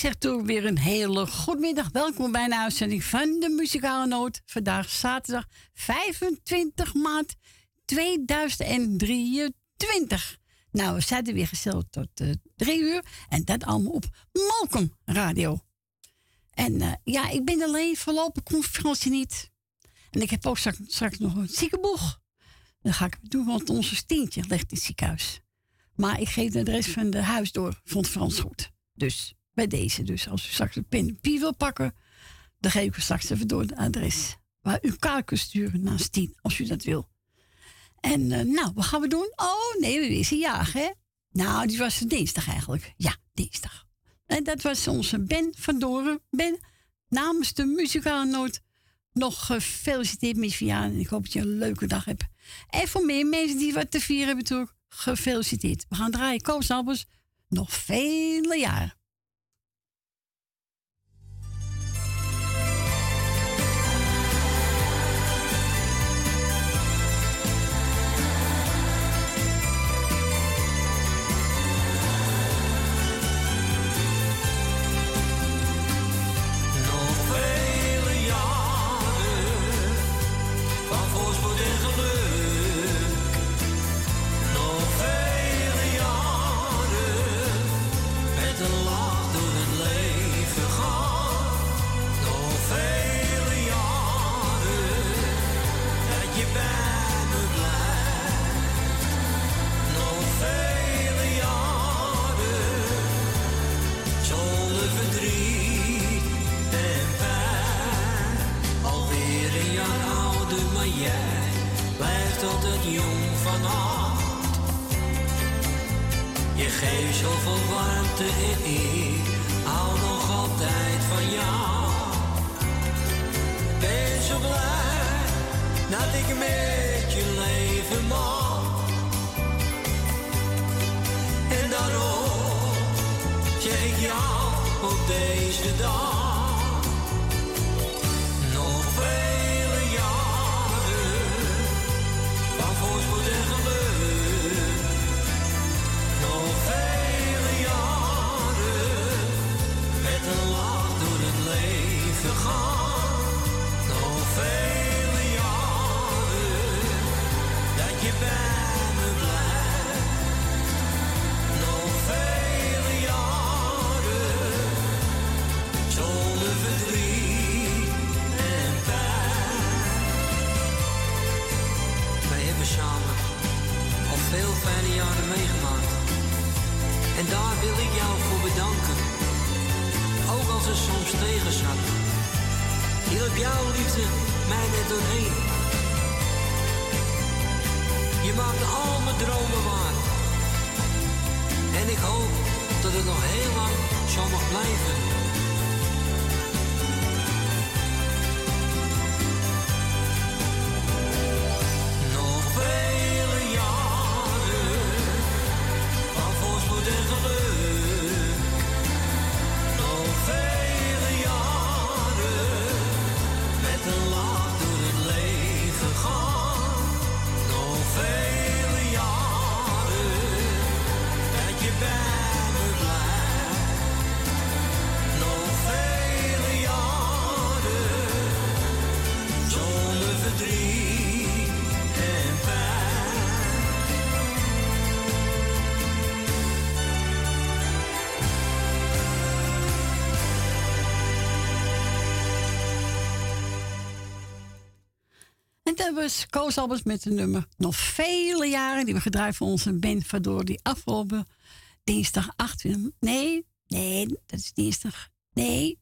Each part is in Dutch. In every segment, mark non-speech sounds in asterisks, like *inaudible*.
zeg toen weer een hele goedemiddag. Welkom bij een uitzending van de Muzikale Noot. Vandaag zaterdag 25 maart 2023. Nou, we er weer gesteld tot uh, drie uur. En dat allemaal op Malcolm Radio. En uh, ja, ik ben alleen voorlopig conferentie niet. En ik heb ook straks, nog een ziekenboeg. Dan ga ik doen, want onze Stientje ligt in het ziekenhuis. Maar ik geef de adres van de huis door. Vond Frans goed. Dus bij deze. Dus als u straks een pen en papier wil pakken, dan geef ik u straks even door het adres. Waar u kaart kunt sturen naar Stien, als u dat wil. En uh, nou, wat gaan we doen? Oh nee, we wisten jagen, hè? Nou, die was dinsdag eigenlijk. Ja, dinsdag. En dat was onze Ben van Doren. Ben, namens de muzikale noot nog gefeliciteerd met. Ik hoop dat je een leuke dag hebt. En voor meer mensen die wat te vieren hebben, gefeliciteerd. We gaan draaien Koos nog vele jaren. Hebben we Koos Albers met de nummer Nog vele jaren. Die we gedraaid voor onze Ben Vador. Die afgelopen dinsdag 28... Nee, nee, dat is dinsdag... Nee,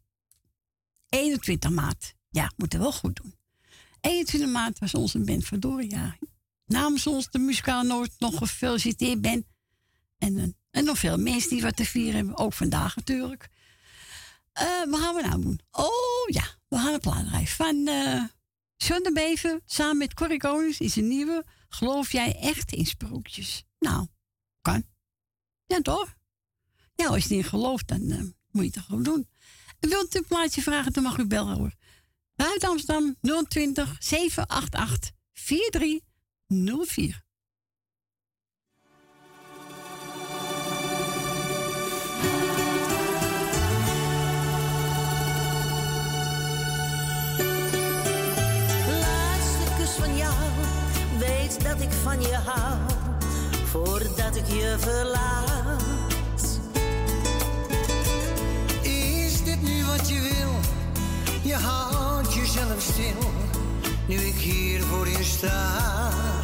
21 maart. Ja, moeten we wel goed doen. 21 maart was onze Ben Vador. Ja, namens ons de muzikale noord nog gefeliciteerd Ben. En, en nog veel mensen die wat te vieren hebben. Ook vandaag natuurlijk. Uh, wat gaan we nou doen? Oh ja, we gaan een plaat draaien van... Uh, John de samen met Corrie Konings is een nieuwe Geloof jij echt in sprookjes? Nou, kan. Ja, toch? Ja, als je niet gelooft, dan uh, moet je het gewoon doen. En wilt u een plaatje vragen, dan mag u bellen hoor. Buiten Amsterdam 020 788 4304. Voordat ik je verlaat. Is dit nu wat je wil? Je houdt jezelf stil, nu ik hier voor je sta.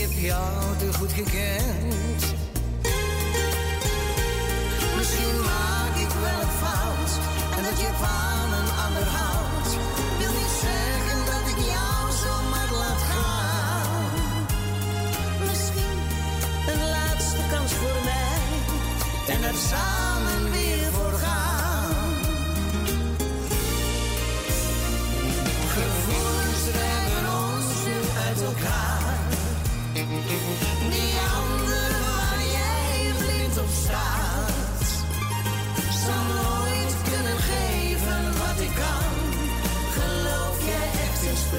Ik heb jou te goed gekend.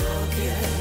Echt in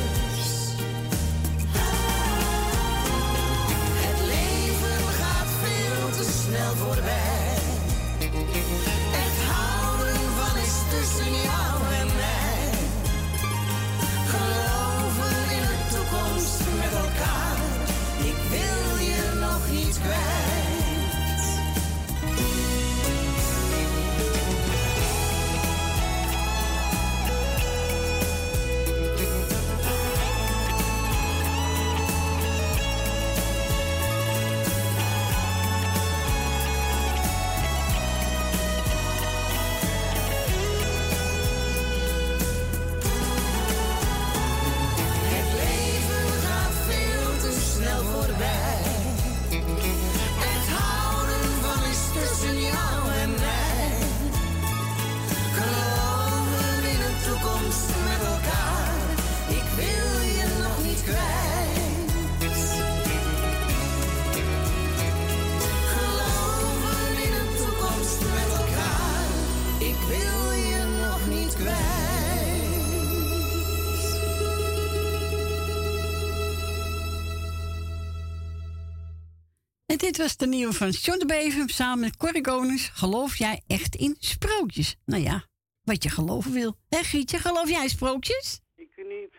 dit was de nieuwe van John de Bever samen met Corrie Konings. Geloof jij echt in sprookjes? Nou ja, wat je geloven wil. Hé Gietje, geloof jij in sprookjes? Ik niet.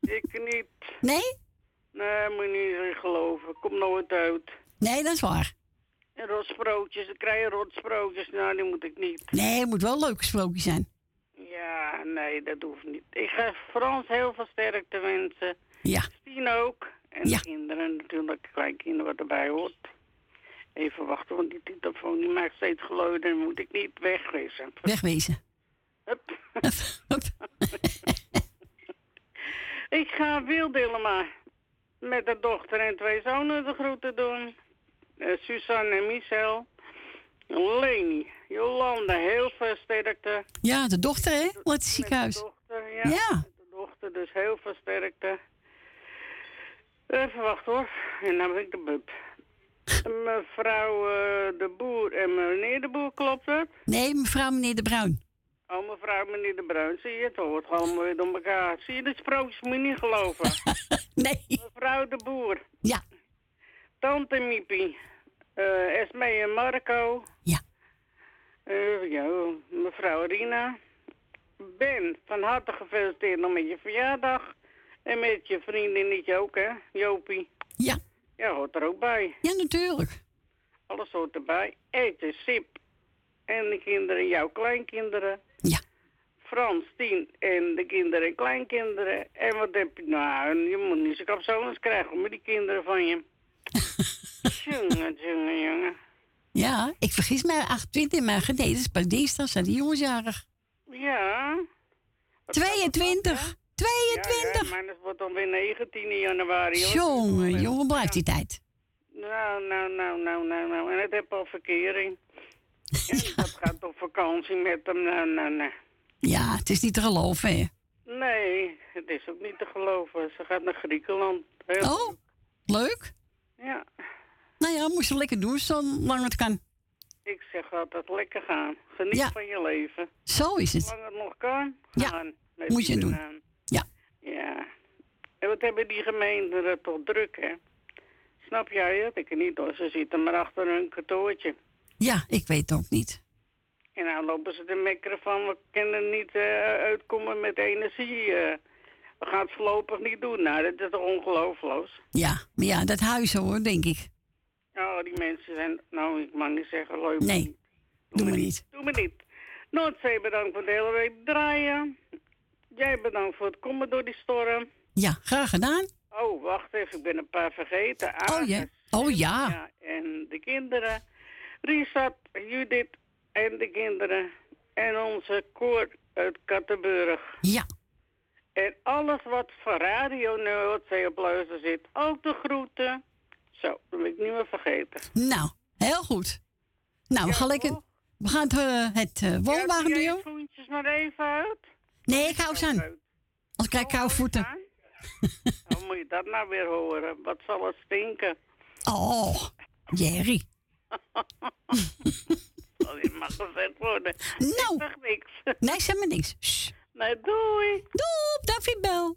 *laughs* ik niet. Nee? Nee, moet je niet geloven. Kom nooit uit. Nee, dat is waar. En rotsprookjes, dan krijg je rotsprookjes. Nou, die moet ik niet. Nee, het moet wel leuke sprookjes zijn. Ja, nee, dat hoeft niet. Ik ga Frans heel veel sterkte wensen. Ja. Stien ook. En ja. kinderen natuurlijk, kleinkinderen wat erbij hoort. Even wachten, want die telefoon die maakt steeds geluiden en moet ik niet wegwezen. Wegwezen. Hup. *laughs* ik ga Wildilma met de dochter en twee zonen de groeten doen. Uh, Suzanne en Michel. Leni, Jolanda, heel veel sterkte. Ja, de dochter, hè? Wat ziekenhuis. de dochter, ja. Ja. De dochter, dus heel veel sterkte. Even wachten hoor. En dan ben ik de bub. Mevrouw uh, de Boer en meneer de Boer, klopt het? Nee, mevrouw meneer de Bruin. Oh, mevrouw meneer de Bruin, zie je het? hoort allemaal weer door elkaar. Zie je de sprookjes, moet je niet geloven. *laughs* nee. Mevrouw de Boer. Ja. Tante Miepie. Uh, Esme en Marco. Ja. Uh, ja, mevrouw Rina. Ben, van harte gefeliciteerd nog met je verjaardag. En met je vriendinnetje ook, hè, Jopie. Ja. Ja, hoort er ook bij. Ja, natuurlijk. Alles hoort erbij. Eten, Sip. En de kinderen, jouw kleinkinderen. Ja. Frans, Tien en de kinderen en kleinkinderen. En wat heb je nou? Je moet niet zo kapsoners krijgen met die kinderen van je. *laughs* jongen, jongen, jongen. Ja, ik vergis mij 28, maar nee, dat is pas dinsdag, zijn die jongensjarig. Ja. 22. 22. Ja, maar dat wordt dan weer 19 januari. Jongen, jongen, blijft die tijd. Nou, nou, nou, nou, nou, nou. En het heb al verkering. *laughs* En dat gaat op vakantie met hem. Nou, nou, nou. Ja, het is niet te geloven, hè? Nee, het is ook niet te geloven. Ze gaat naar Griekenland. Heel oh, leuk. Ja. Nou ja, moest je lekker doen, zolang het kan. Ik zeg altijd lekker gaan. Geniet ja. van je leven. Zo is het. Zolang het nog kan, gaan. Ja, moet je doen. Aan. Ja. En wat hebben die gemeenten er toch druk, hè? Snap jij het? Ik niet hoor. Ze zitten maar achter hun kantoortje. Ja, ik weet het ook niet. En nou lopen ze te mekkeren van, we kunnen niet uh, uitkomen met energie. Uh, we gaan het voorlopig niet doen. Nou, dat is toch ongelooflijk. Ja, maar ja, dat huis hoor, denk ik. Oh, die mensen zijn, nou, ik mag niet zeggen, leuk. Nee, niet. doe, doe me niet. Doe me niet. Noordzee bedankt voor de hele week draaien. Jij bedankt voor het komen door die storm. Ja, graag gedaan. Oh, wacht even, ik ben een paar vergeten. oh ja, oh ja. ja. En de kinderen. Richard, Judith en de kinderen. En onze koor uit Kattenburg. Ja. En alles wat van Radio Noordzee op luister zit. Ook de groeten. Zo, dat ben ik niet meer vergeten. Nou, heel goed. Nou, we gaan lekker... We gaan het, uh, het uh, woonwagen doen. je schoentjes maar even uit? Nee, ik hou ze aan. Als krijg ik koude voeten. Hoe moet je dat nou weer horen? Wat zal het stinken? Oh, Jerry. *laughs* oh, dit mag gezet worden. Nou. Ik zeg niks. Nee, zeg maar niks. Shh. Nee, doei. Doei, David Bel.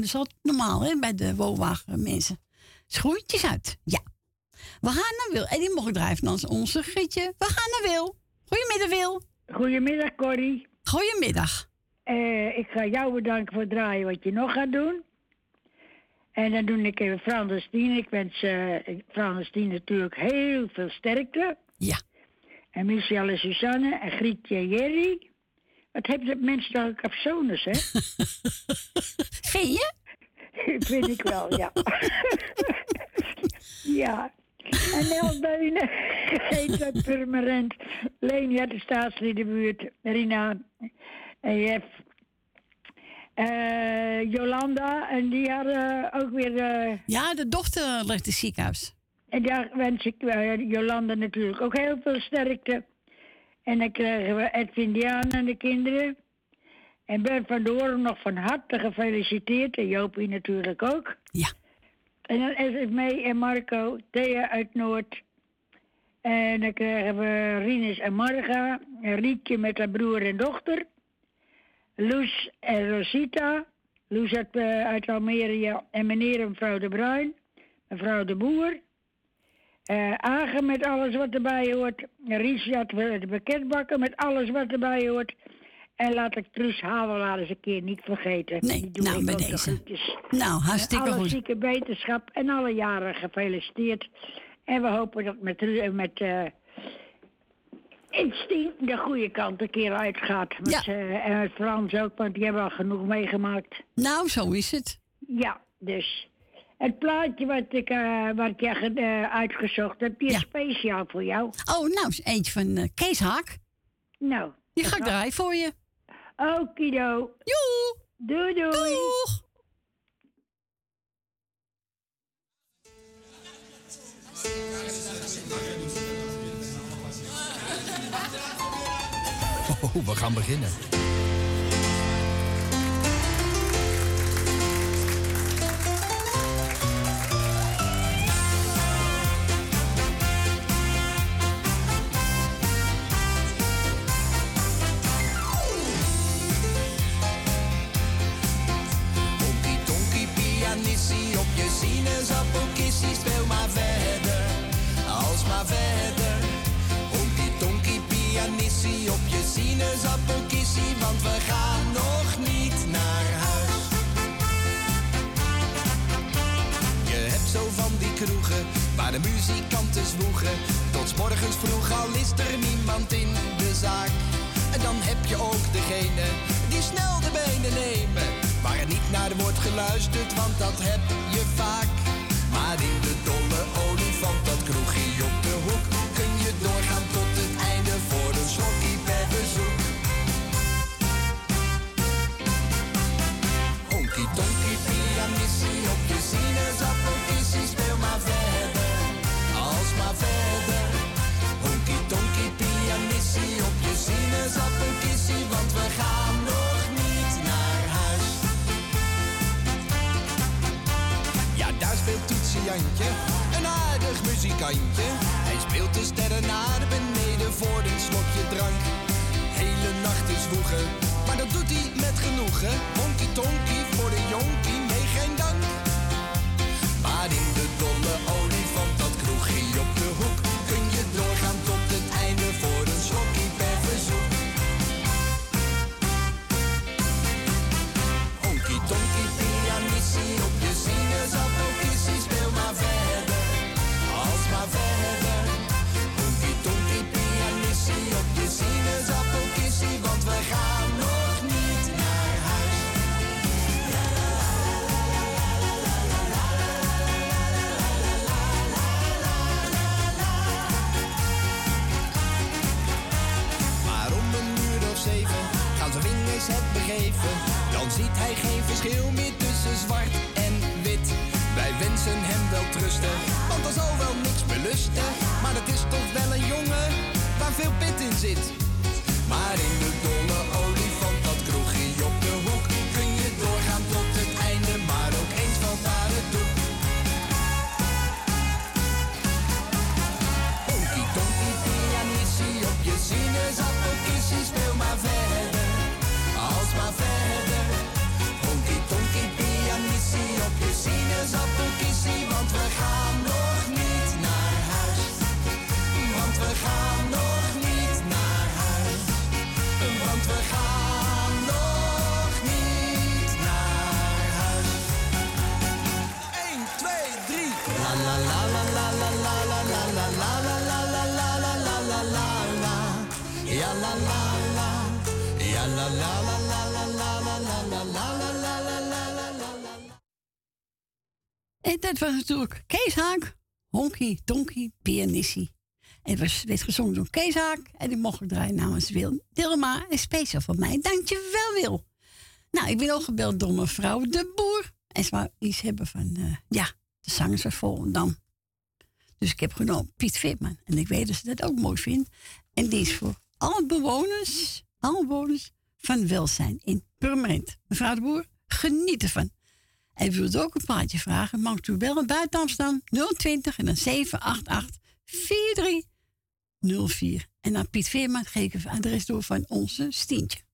Dat is altijd normaal hè, bij de woonwagen mensen. Schoentjes uit, ja. We gaan naar Wil. En die mocht drijven als onze Grietje. We gaan naar Wil. Goedemiddag, Wil. Goedemiddag, Corrie. Goedemiddag. Eh, ik ga jou bedanken voor het draaien wat je nog gaat doen. En dan doe ik even Frans. Ik wens eh Frans natuurlijk heel veel sterkte. Ja. En Michelle en Suzanne en Grietje en Jerry. Wat hebben de mensen ook afzones, hè? *laughs* Vind je? Vind ik wel, ja. *laughs* ja. En Elbeunen, heet dat permanent. Leni uit de staatsliedenbuurt. Rina. En je eh, Jolanda. En die hadden ook weer... eh, Ja, de dochter ligt in het ziekenhuis. en daar wens ik eh, Jolanda natuurlijk ook heel veel sterkte. En dan krijgen we Edwin Diaan en de kinderen. En Ben van Doorn nog van harte gefeliciteerd. En Jopie natuurlijk ook. Ja. En dan is het mee en Marco, Thea uit Noord. En dan krijgen we Rinus en Marga. En Rietje met haar broer en dochter. Loes en Rosita. Loes uit, eh, uit Almere ja. en meneer en mevrouw de Bruin. Mevrouw de Boer. Eh Agen met alles wat erbij hoort. Richard de pakketbakken met alles wat erbij hoort. En laat ik Truus Havelaar eens een keer niet vergeten. Nee, Die doe nou, ik bij ook de deze. Nou, hartstikke alle goed. zieke wetenschap en alle jaren gefeliciteerd. En we hopen dat met, Ru- met eh instinct de goede kant een keer uitgaat. Met, Ja. eh, en met Frans ook, want die hebben al genoeg meegemaakt. Nou, zo is het. Ja, dus. Het plaatje wat ik, eh, wat ik eh, uitgezocht heb, die is Ja. speciaal voor jou. Oh, nou, is eentje van eh, Kees Haak. Nou, Die ga ik draaien voor je. okido. Joe! Doei doei. Doeg! Oh, we gaan beginnen. Want we gaan nog niet naar huis. Je hebt zo van die kroegen waar de muzikanten zwoegen. Tot morgens vroeg al is er niemand in de zaak. En dan heb je ook degene die snel de benen nemen. Waar er niet naar wordt geluisterd, want dat heb je vaak. Maar in de dolle olifant, dat kroegje Een aardig muzikantje. Hij speelt de sterren naar beneden voor een slokje drank. Hele nachten zwoegen, maar dat doet hij met genoegen. Honky tonky voor de jonkie, nee geen dank. Maar in de het begeven. Dan ziet hij geen verschil meer tussen zwart en wit. Wij wensen hem wel trusten, want er zal wel niks belusten. Maar het is toch wel een jongen waar veel pit in zit. Maar in de dolle olifant, sinaasappelkissie, want we gaan nog niet naar huis. Want we gaan. Dat was natuurlijk Kees Haak, Honky Tonky Pianissie. En het was, werd gezongen door Kees Haak. En die mocht ik draaien namens Wil Dilma. En speciaal van mij. Dankjewel, Wil. Nou, ik ben ook gebeld door mevrouw De Boer. En ze wou iets hebben van, eh, ja, de zangers van Volendam. Dus ik heb genomen Piet Veerman. En ik weet dat ze dat ook mooi vindt. En die is voor alle bewoners, alle bewoners van welzijn in Purmerend. Mevrouw De Boer, geniet ervan. En u wilt ook een plaatje vragen, mag u bellen buiten Amsterdam 020 en dan 788 4304. En aan Piet Veerman geef ik het adres door van onze Stientje.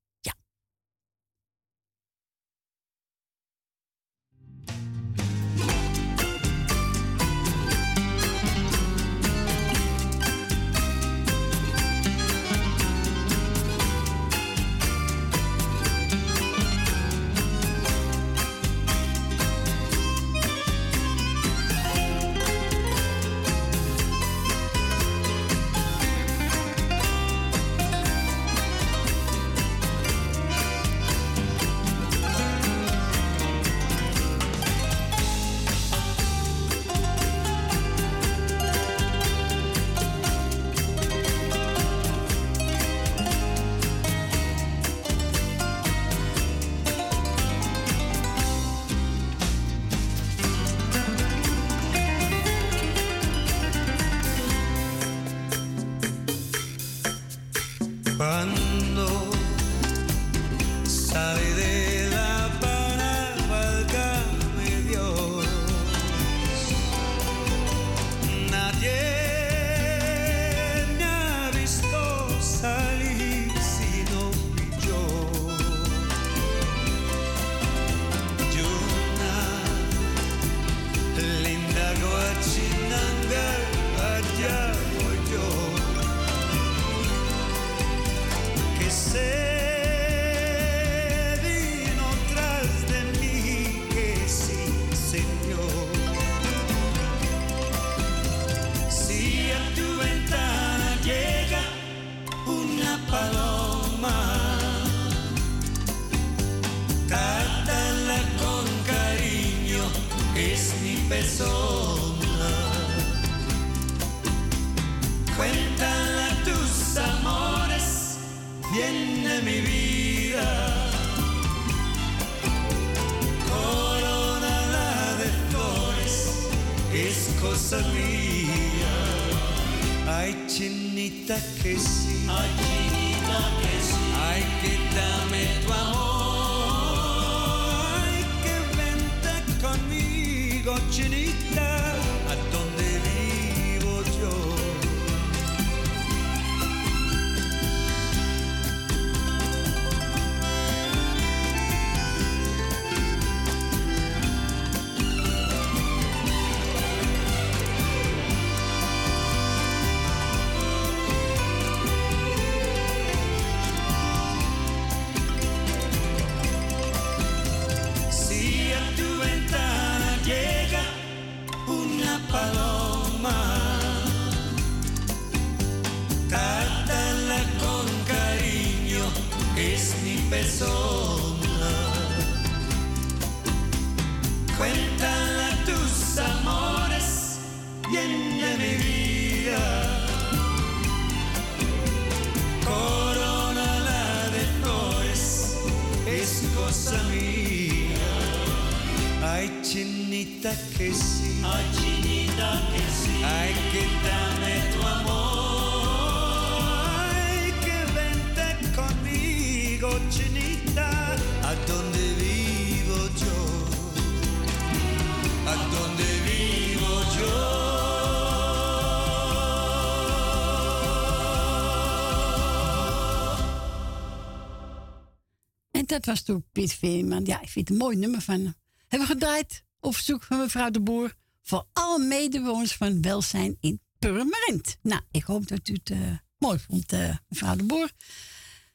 Dat was toen Piet Veerman. Ja, ik vind het een mooi nummer van. Hebben we gedraaid op verzoek van mevrouw de Boer. Voor alle medewoners van welzijn in Purmerend. Nou, ik hoop dat u het eh, mooi vond, eh, mevrouw de Boer.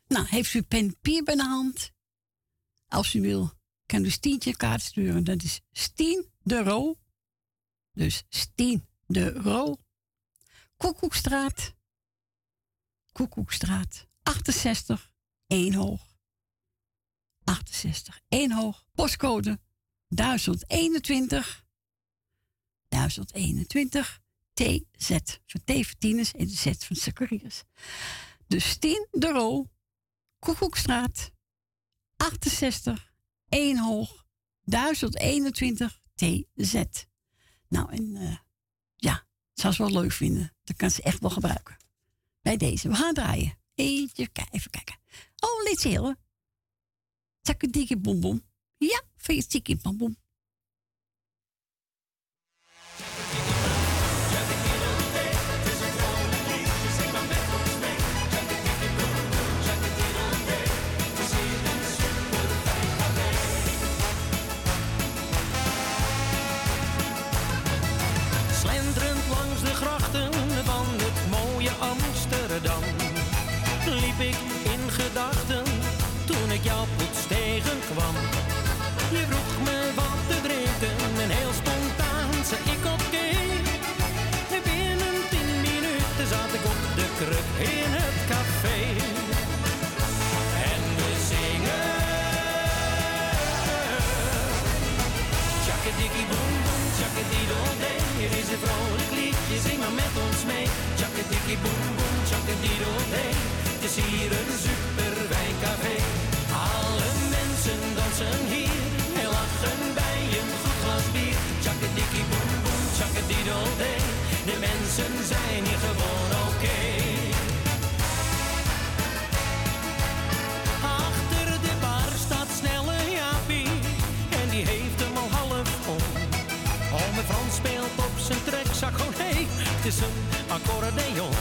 Nou, heeft u pen en bij de hand? Als u wil, kan u Stientje kaart sturen. Dat is Stien de Roo. Dus Stien de Roo. Koekoekstraat. Koekoekstraat. 68. 1 hoog. 68 1 hoog. Postcode 1021 1021 TZ van T voor Tieners en de Z van Securitas. Dus 10 de Roo, Koekoekstraat 68 1 hoog 1021 TZ. Nou, en uh, ja, zou ze wel leuk vinden. Dat kan ze echt wel gebruiken. Bij deze. We gaan draaien. Eentje, even kijken. Oh, Lits Heerlen. dikke bom bom. Ja, van je tikkie bom zijn hier gewoon oké. Achter de bar staat snelle Jaapie en die heeft hem al half om. Ome Frans speelt op zijn trekzak, oh nee, het is een accordeon.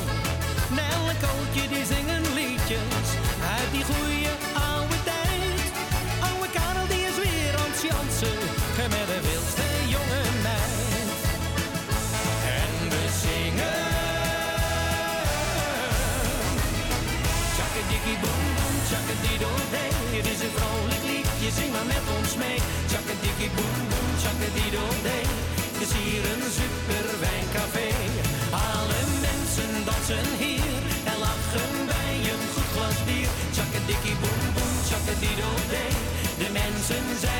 Nel en Kootje die zingen liedjes uit die goeie oude tijd. Oude Karel die is weer aan het jansen met de met ons mee. Tjakkadikkie boem boem, tjakkadiddel-dee. Het is hier een super wijncafé. Alle mensen dansen hier en lachen bij een goed glas bier. Tjakkadikkie boem boem, tjakkadiddel-dee. De mensen zijn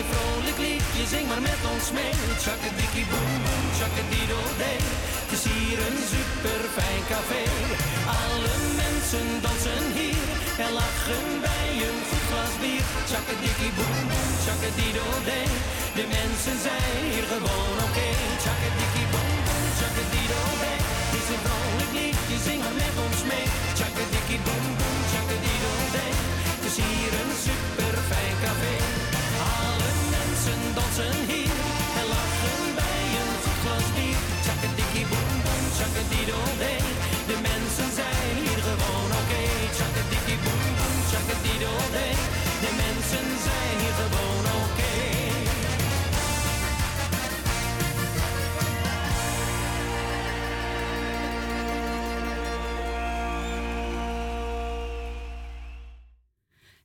een vrolijk liedje, zing maar met ons mee. Tjakkadikkie boem boem, tjakkadiddel-dee. Het is hier een super fijn café. Alle mensen dansen hier en lachen bij een goed glas bier. Tjakkadikkie boem boem, tjakkadiddel-dee. De mensen zijn hier gewoon oké. Tjakkadikkie boem boem, tjakkadiddel-dee. Het is een vrolijk liedje, zing maar met ons mee.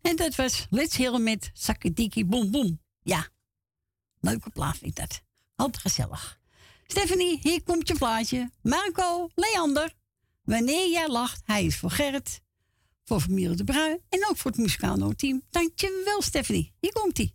En dat was Let's Hill met Sakadiki Boom Boom. Ja, leuke plaat vind ik dat. Altijd gezellig. Stephanie, hier komt je plaatje. Marco, Leander. Wanneer jij lacht, hij is voor Gerrit. Voor familie De Bruin en ook voor het muzikale team. Dankjewel, Stephanie. Hier komt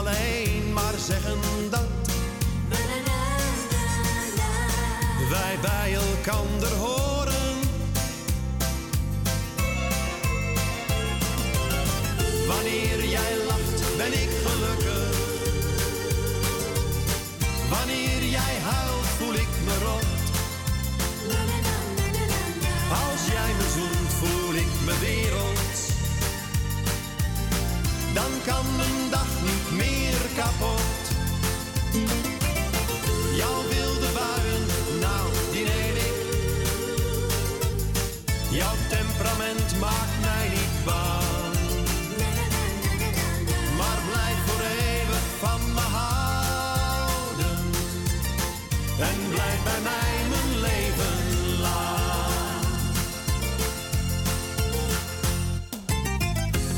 alleen maar zeggen dat wij bij elkaar horen. Wanneer jij lacht, ben ik gelukkig. Wanneer jij huilt Dan kan mijn dag niet meer kapot.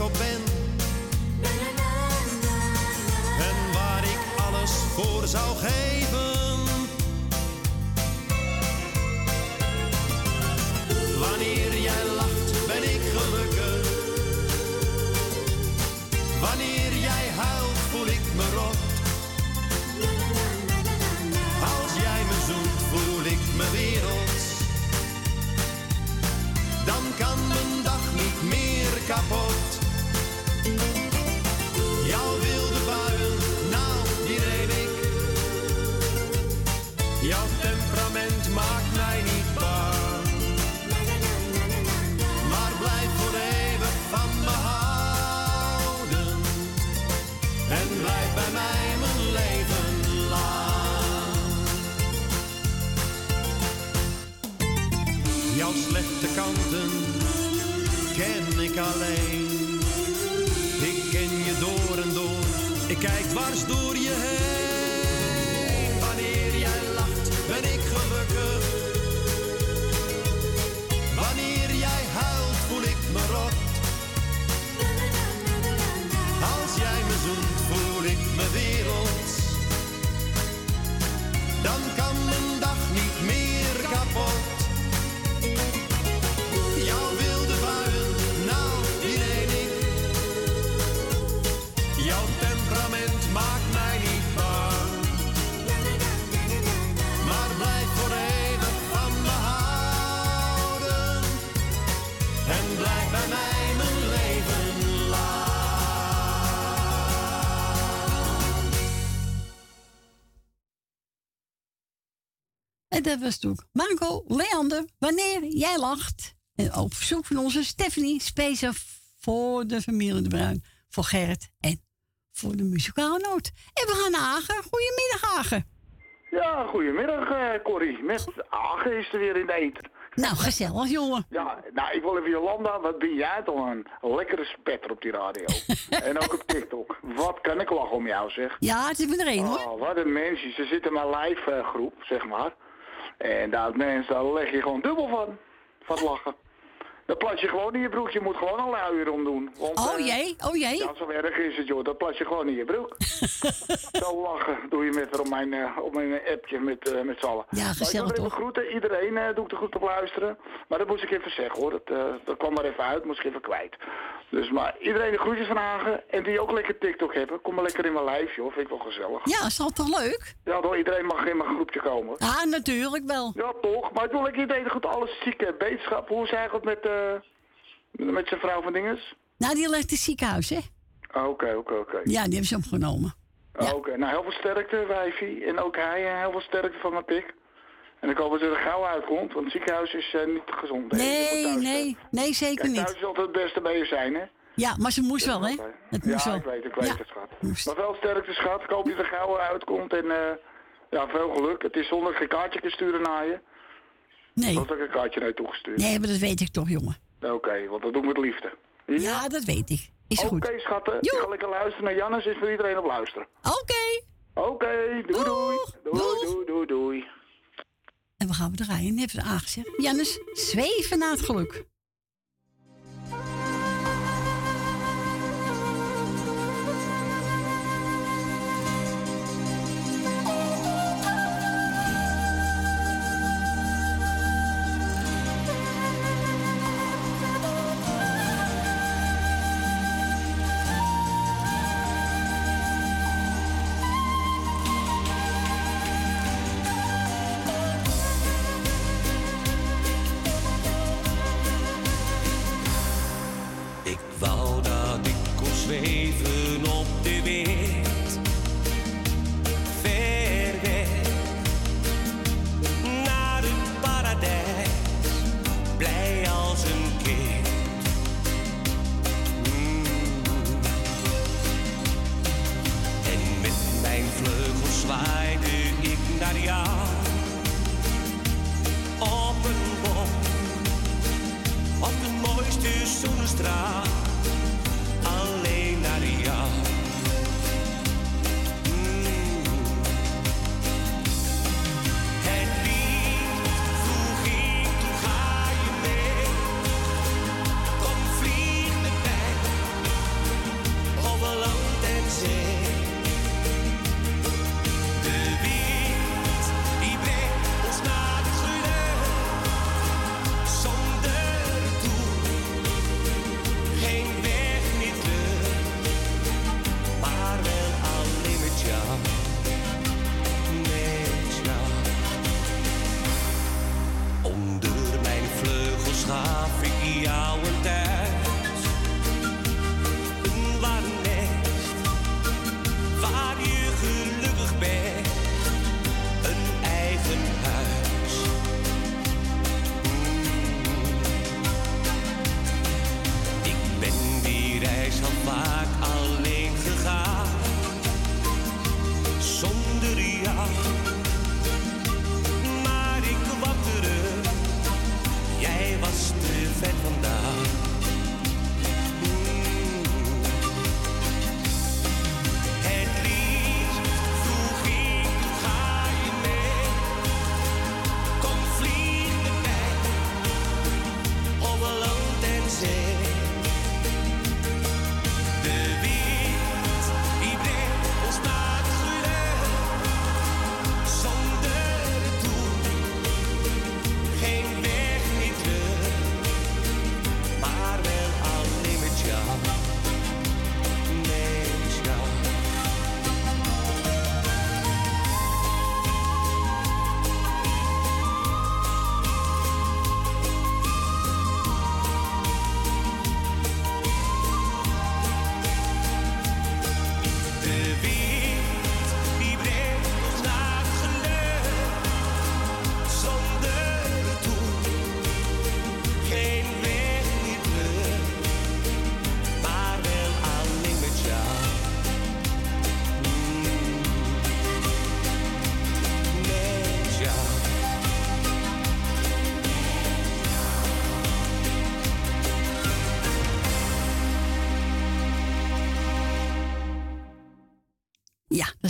op ben. En waar ik alles voor zou geven. Wanneer jij lacht, ben ik gelukkig. Wanneer jij huilt, voel ik me rot. Ik. Ik ken je door en door, ik kijk dwars door je heen. En dat was toen Marco Leander, wanneer jij lacht. En op verzoek van onze Stephanie, speciaal voor de familie De Bruin, voor Gerrit en voor de muzikale noot. En we gaan naar Hagen. Goedemiddag, Hagen. Ja, goedemiddag uh, Corrie. Met Agen is er weer in de eten. Nou, gezellig, jongen. Ja, nou, ik wil even Jolanda, wat ben jij toch een lekkere spetter op die radio. *laughs* en ook op TikTok. Wat kan ik lachen om jou, zeg. Ja, het is er één, hoor. Oh, wat een mensen. Ze zitten in mijn live eh, groep, zeg maar. En daar mensen, daar leg je gewoon dubbel van. Van lachen. Dat plas je gewoon in je broek. Je moet gewoon een luier om doen. Want, Oh eh, jee, oh jee. Ja, zo erg is het, joh. Dat plas je gewoon in je broek. *laughs* zo lachen doe je met op mijn, eh, op mijn appje met, eh, met z'n allen. Ja, Maar gezellig ik wil even toch? groeten. Iedereen eh, doe ik er goed op luisteren. Maar dat moest ik even zeggen, hoor. Dat, eh, dat kwam maar even uit. Moest ik even kwijt. Dus, maar iedereen de groetjes van Hagen. En die ook lekker TikTok hebben. Kom maar lekker in mijn lijf, joh. Vind ik wel gezellig. Ja, is dat toch leuk? Ja, toch, iedereen mag in mijn groepje komen. Ah, natuurlijk wel. Ja, toch. Maar ik wil lekker iedereen goed alles zieke beterschap. Hoe is eigenlijk met, eh, met, met zijn vrouw van dinges? Nou, die ligt in het ziekenhuis, hè? Ah, Oké, oké, oké. Ja, die hebben ze opgenomen. Ah, Oké, nou heel veel sterkte, wijfie. En ook hij, eh, heel veel sterkte van mijn pik. En ik hoop dat er gauw uitkomt, want het ziekenhuis is eh, niet gezond. moet Nee, thuis, nee, nee, zeker Kijk, niet. thuis is altijd het beste bij je zijn, hè? Ja, maar ze moest wel, hè? Het moest ja, wel. ik weet, ik weet Ja. het, schat. Maar wel sterkte, schat. Ik hoop dat er gauw uitkomt en eh, ja, veel geluk. Het is zondag geen kaartje sturen naar je. Nee. Dat heb ik een kaartje naar je toegestuurd. Nee, maar dat weet ik toch, jongen. Oké, want dat doen we met liefde. Ja, dat weet ik. Is Oké, goed. schatten. Ik ga lekker luisteren naar Jannes. Is voor iedereen op luisteren. Oké. Oké, doei doei. Doei, doei, doei, doei. En we gaan we draaien, het aangezegd. Jannes, zweven naar het geluk.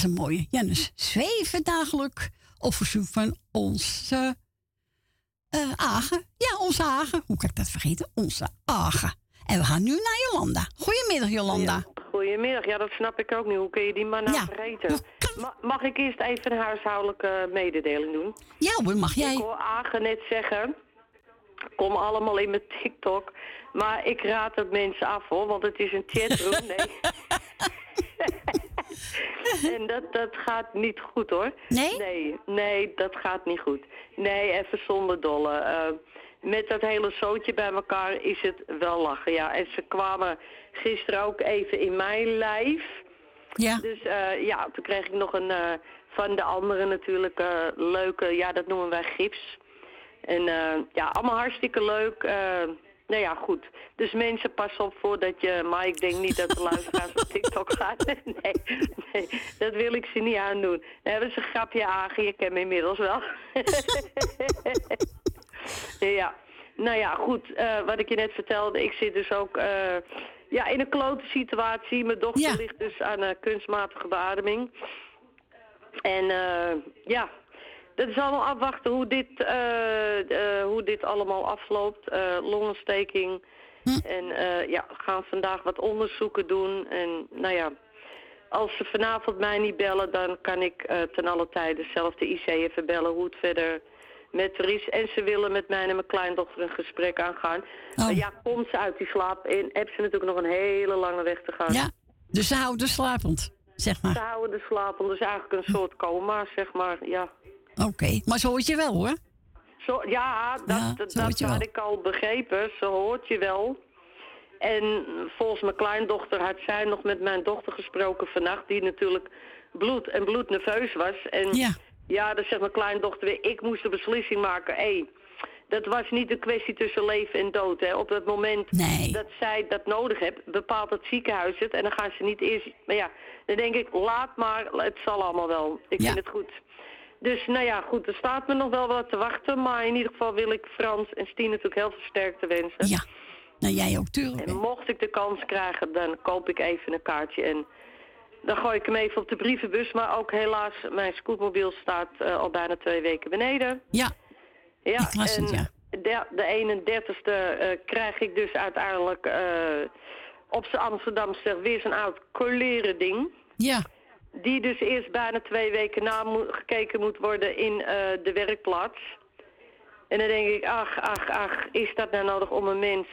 Is een mooie. Janus, zweven dagelijk op verzoek van onze eh Agen. Ja, onze Agen. Hoe kan ik dat vergeten? Onze Agen. En we gaan nu naar Jolanda. Goedemiddag, Jolanda. Goedemiddag, ja, dat snap ik ook niet. Hoe kun je die man nou Ja. vergeten? Ma- mag ik eerst even een huishoudelijke mededeling doen? Ja hoor, mag jij. Ik hoor Agen net zeggen, kom allemaal in mijn TikTok. Maar ik raad het mensen af hoor, want het is een *laughs* chatroom. Nee. *laughs* *laughs* en dat, dat gaat niet goed hoor. Nee? Nee, nee, dat gaat niet goed. Nee, even zonder dolle. Eh, met dat hele zootje bij elkaar is het wel lachen, ja. En ze kwamen gisteren ook even in mijn lijf. Ja. Dus eh, ja, toen kreeg ik nog een eh, van de anderen natuurlijk leuke, ja, dat noemen wij gips. En ja, allemaal hartstikke leuk. nou ja, goed. Dus mensen, pas op voordat je... Maar ik denk niet dat de luisteraars op TikTok gaan. *laughs* Nee, nee, dat wil ik ze niet aandoen. Dan hebben ze een grapje aange, je kent me inmiddels wel. *laughs* ja, nou ja, goed. eh, wat ik je net vertelde, ik zit dus ook eh, ja, in een klote situatie. Mijn dochter ligt dus aan een kunstmatige beademing. En eh, ja, dat is allemaal afwachten hoe dit, hoe dit allemaal afloopt. Eh, longontsteking. En eh, ja, gaan vandaag wat onderzoeken doen. En nou ja, als ze vanavond mij niet bellen, dan kan ik eh, ten alle tijde zelf de IC even bellen hoe het verder met haar is. En ze willen met mij en mijn kleindochter een gesprek aangaan. Maar ja, komt ze uit die slaap en heb ze natuurlijk nog een hele lange weg te gaan. Ja, dus ze houden slapend, zeg Ze maar. houden de slapen, dus eigenlijk een soort coma, zeg maar, ja. Oké, maar zo hoort je wel hoor. Zo, ja, dat, Ja, dat, zo hoort dat je wel. had ik al begrepen. Ze hoort je wel. En volgens mijn kleindochter had zij nog met mijn dochter gesproken vannacht, die natuurlijk bloed en bloednerveus was. En Ja. ja, dan zegt mijn kleindochter weer, ik moest de beslissing maken. Hé, dat was niet een kwestie tussen leven en dood. Hè. Op het moment dat zij dat nodig heeft, bepaalt het ziekenhuis het. En dan gaan ze niet eerst... Maar ja, dan denk ik, laat maar, het zal allemaal wel. Ik vind het goed. Dus nou ja, goed, er staat me nog wel wat te wachten. Maar in ieder geval wil ik Frans en Stien natuurlijk heel veel sterkte wensen. Ja, nou jij ook, tuurlijk. En mocht ik de kans krijgen, dan koop ik even een kaartje. En dan gooi ik hem even op de brievenbus. Maar ook helaas, mijn scootmobiel staat eh, al bijna twee weken beneden. Ja, Ja, Ik las het, en ja. De, de 31ste eh, krijg ik dus uiteindelijk eh, op z'n Amsterdamse weer zo'n oud coleren ding. Ja. Die dus eerst bijna twee weken na gekeken moet worden in eh, de werkplaats. En dan denk ik, ach, ach, ach, is dat nou nodig om een mens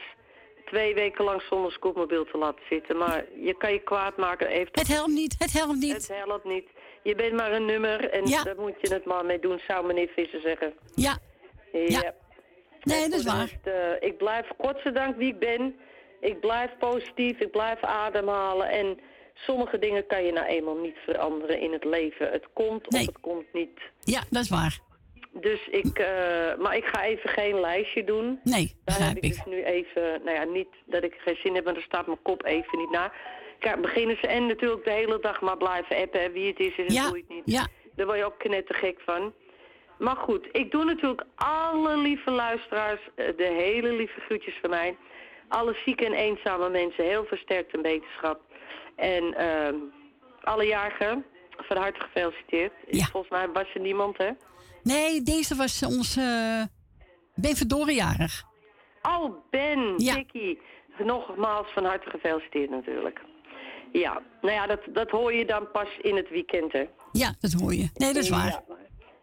twee weken lang zonder scootmobiel te laten zitten? Maar je kan je kwaad maken. Heeft Het helpt niet, het helpt niet. Het helpt niet. Je bent maar een nummer en Ja. daar moet je het maar mee doen, zou meneer Visser zeggen. Ja. Ja. Nee, dat is waar. rest, eh, ik blijf godzijdank wie ik ben. Ik blijf positief, ik blijf ademhalen. En sommige dingen kan je nou eenmaal niet veranderen in het leven. Het komt of het komt niet. Ja, dat is waar. Dus ik, eh, maar ik ga even geen lijstje doen. Nee, Daar heb ik, dus nu even, nou ja, niet dat ik geen zin heb, maar daar staat mijn kop even niet na. Kijk, beginnen ze en natuurlijk de hele dag maar blijven appen, wie het is en Ja, het niet. ja. Daar word je ook knettergek van. Maar goed, ik doe natuurlijk alle lieve luisteraars, eh, de hele lieve groetjes van mij. Alle zieke en eenzame mensen, heel versterkt en beterschap. En ehm, alle jarigen, van harte gefeliciteerd. Volgens mij was er niemand, hè? Nee, deze was onze eh, Ben. Oh, Ben, Vicky. Nogmaals van harte gefeliciteerd natuurlijk. Ja, nou ja, dat, dat hoor je dan pas in het weekend, hè. Ja, dat hoor je. Nee, dat is waar. Ja.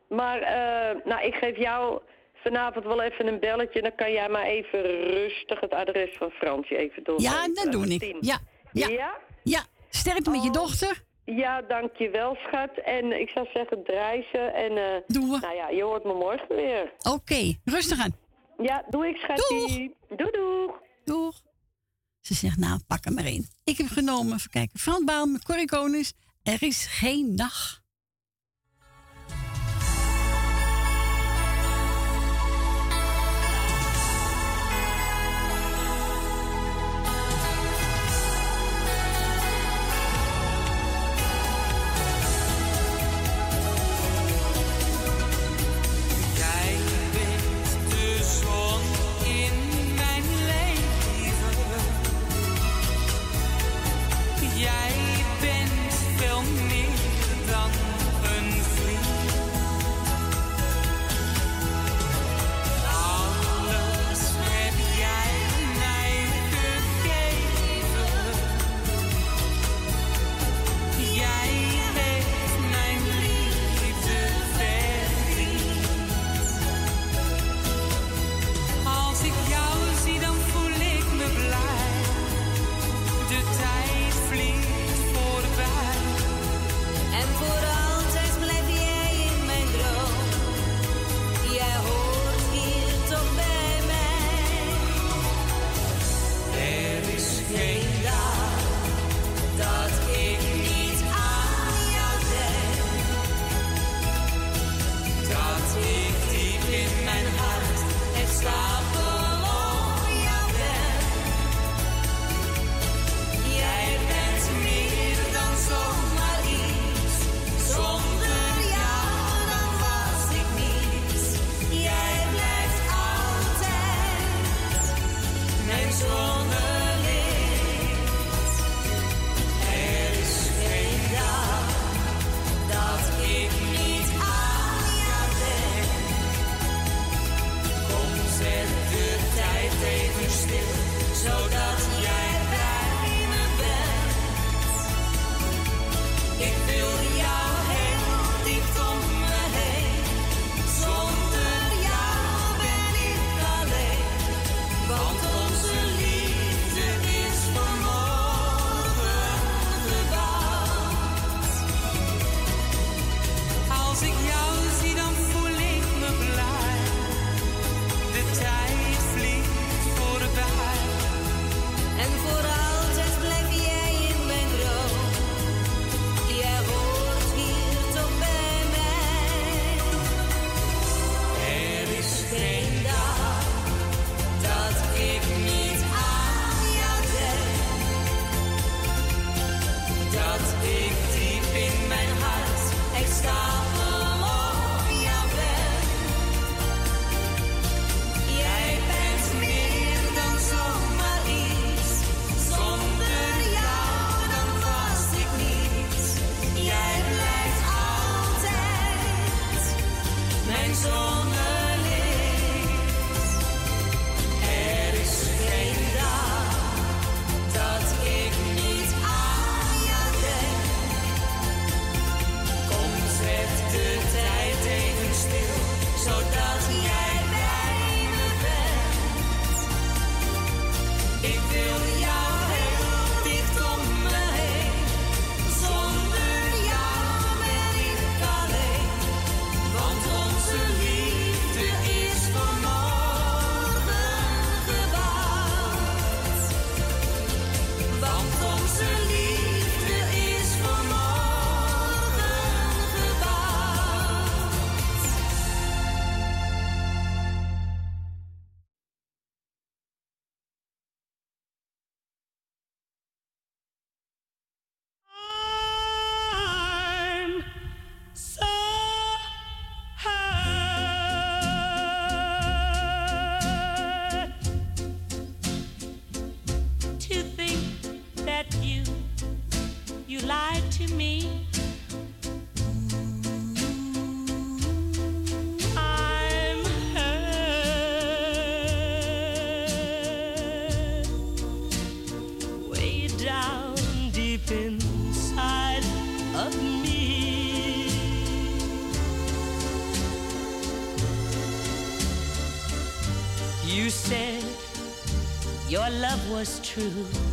Maar, eh, nou, ik geef jou vanavond wel even een belletje. Dan kan jij maar even rustig het adres van Fransje even door. Ja, dat doe ik. Ja, ja. Ja? Ja, sterkte met je Oh. dochter. Ja, dankjewel, schat. En ik zou zeggen, draai ze. En, Doen we. Nou ja, je hoort me morgen weer. Oké, rustig aan. Ja, doe ik, schatje. Doeg. Doeg, Doeg. Ze zegt, nou, pak hem maar in. Ik heb genomen, even kijken, Frans Baal Corrie Konings. Er is geen dag. Was true.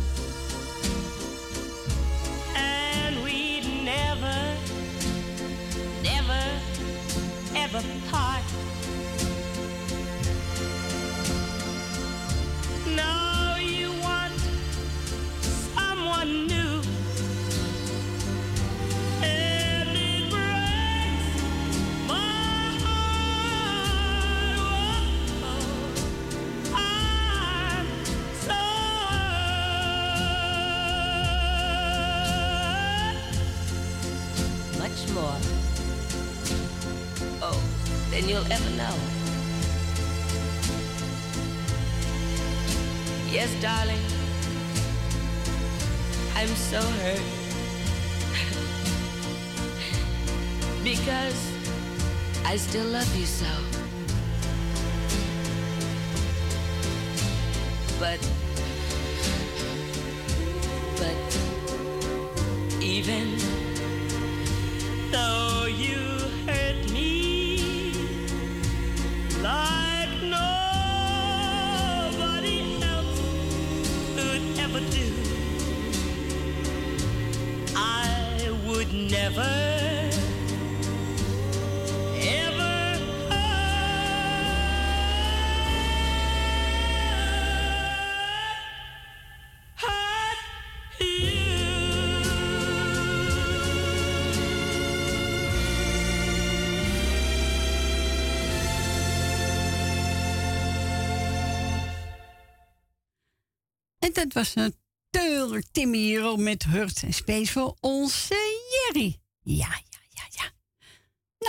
Dat was natuurlijk Timmy hier met Hurt en Space voor onze Jerry. Ja, ja, ja, ja.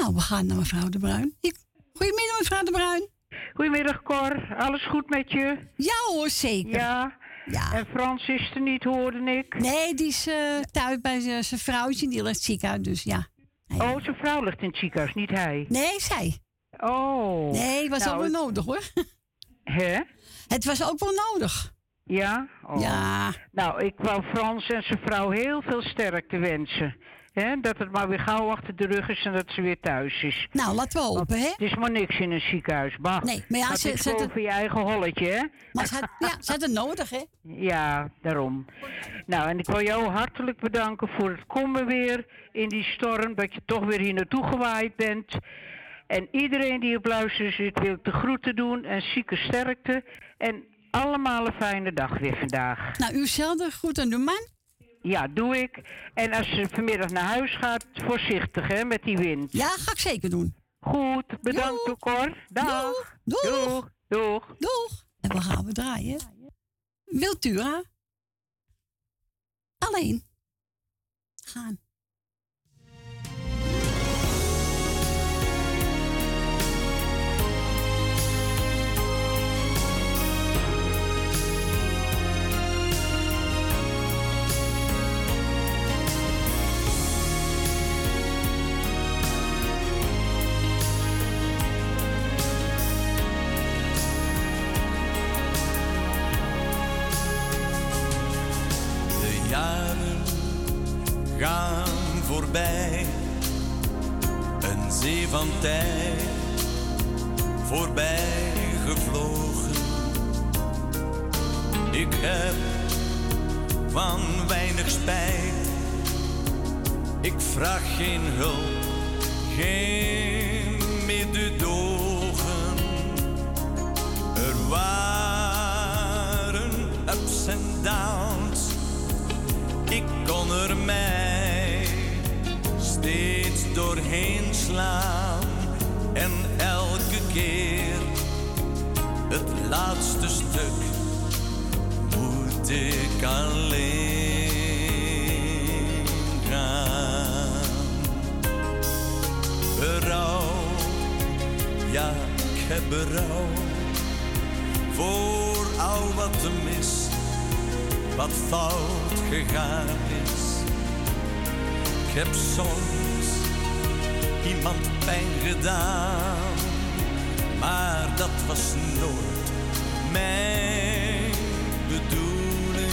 Nou, we gaan naar mevrouw De Bruin. Goedemiddag, mevrouw De Bruin. Goedemiddag, Cor. Alles goed met je? Ja hoor, zeker. Ja. Ja. En Frans is er niet, hoorde ik. Nee, die is eh, thuis bij zijn zijn vrouwtje. Die ligt ziek uit, dus ja. Oh, zijn vrouw ligt in het ziekenhuis, niet hij. Nee, zij. Oh. Nee, was Nou, ook wel nodig hoor. Hè? Het was ook wel nodig. Ja? Oh. Ja. Nou, ik wou Frans en zijn vrouw heel veel sterkte wensen. Hè? Dat het maar weer gauw achter de rug is en dat ze weer thuis is. Nou, laten we hopen, hè? Het is maar niks in een ziekenhuis. Bah. Nee, maar ja, Gaat ze- ze- boven je eigen holletje, hè? Maar ze had, ja, ze had het nodig, hè? Ja, daarom. Nou, en ik wil jou hartelijk bedanken voor het komen weer in die storm. Dat je toch weer hier naartoe gewaaid bent. En iedereen die op luisteren zit, wil ik de groeten doen. En zieke sterkte. En allemaal een fijne dag weer vandaag. Nou, u zelden goed aan uw man. Ja, doe ik. En als je vanmiddag naar huis gaat, voorzichtig hè, met die wind. Ja, ga ik zeker doen. Goed, bedankt ook hoor. Dag. Doeg. Doeg. Doeg. Doeg. En we gaan we draaien. Wiltura. Alleen. Gaan. Wat er mis, wat fout gegaan is. Ik heb soms iemand pijn gedaan, maar dat was nooit mijn bedoeling.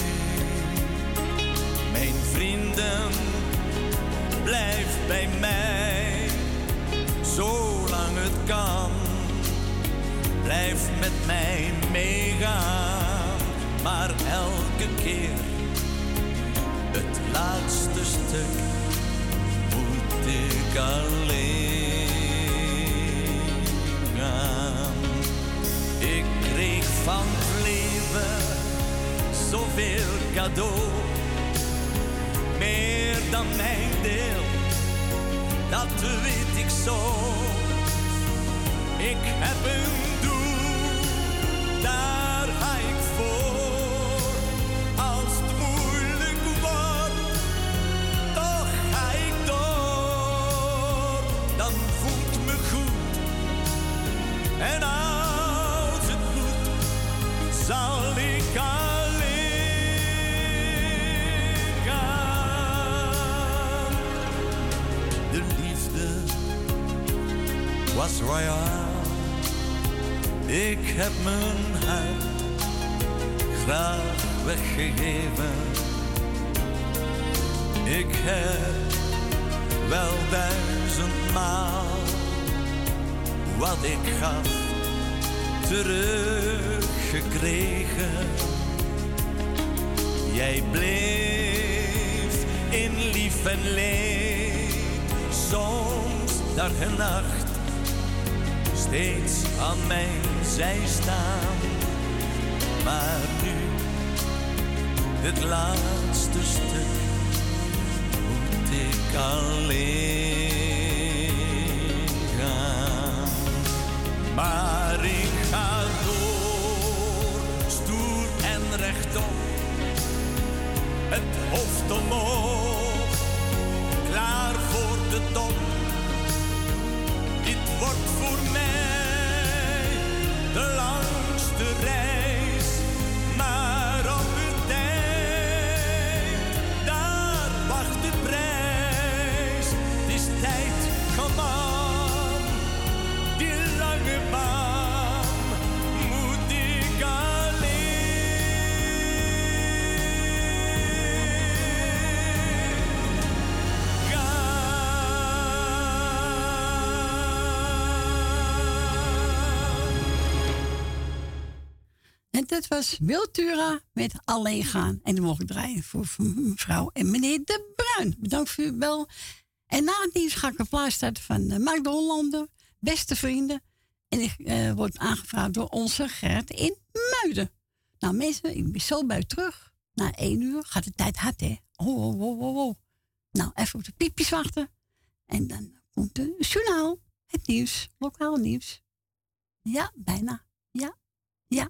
Mijn vrienden, blijf bij mij, zolang het kan. Blijf met mij meegaan, elke keer het laatste stuk moet ik alleen gaan. Ik kreeg van het leven zoveel cadeau, meer dan mijn deel, dat weet ik zo. Ik heb een daar ga ik voor. Als het moeilijk wordt, toch ga ik door. Dan voelt me goed. En als het moet, zal ik alleen gaan. De liefde was royaal. Ik heb hart graag weggegeven. Ik heb wel duizendmaal wat ik gaf teruggekregen. Jij bleef in lief en leed, soms dag en nacht steeds aan mijn zij staan. Maar het laatste stuk, moet ik alleen gaan. Maar ik ga door, stoer en rechtop, het hoofd omhoog, klaar voor de top. Was Wiltura met Alleen gaan. En die mocht ik draaien voor mevrouw en meneer De Bruin. Bedankt voor uw bel. En na het nieuws ga ik een plaats starten van Mark de Hollander. Beste vrienden. En ik eh, word aangevraagd door onze Gert in Muiden. Nou mensen, ik ben zo bij terug. Na één uur gaat de tijd hard hè. Oh, oh, oh, oh, oh. Nou, even op de piepjes wachten. En dan komt het journaal. Het nieuws. Lokaal nieuws. Ja, bijna. Ja, ja.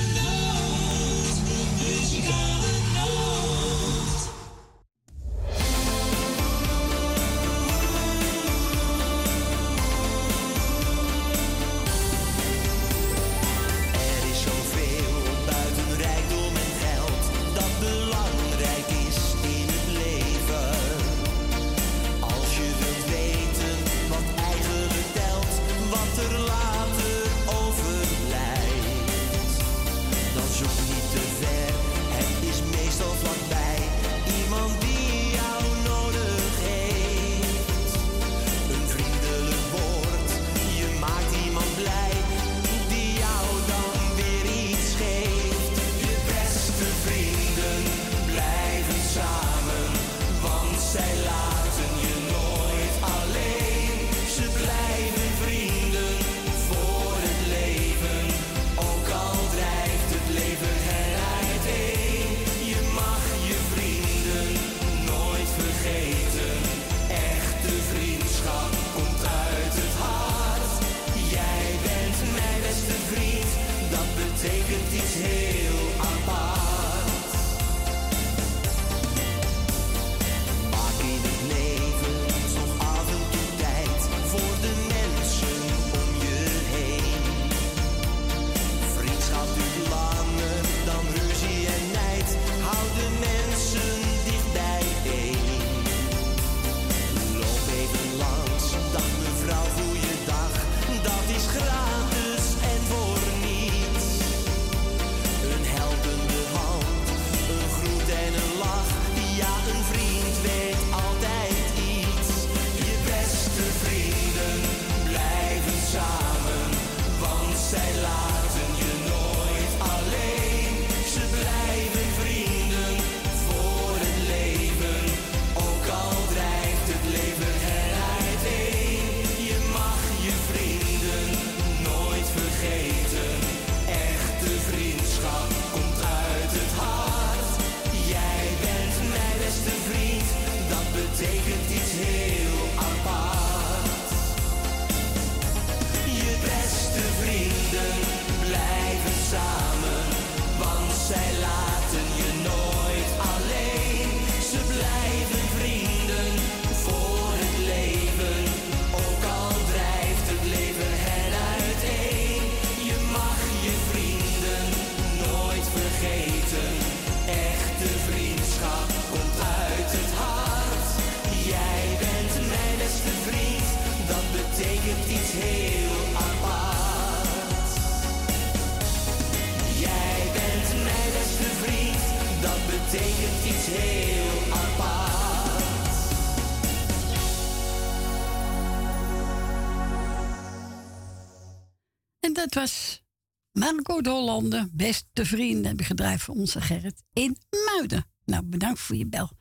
dat was Marco de Hollander, beste vrienden, heb ik gedraaid voor onze Gerrit in Muiden. Nou, bedankt voor je bel.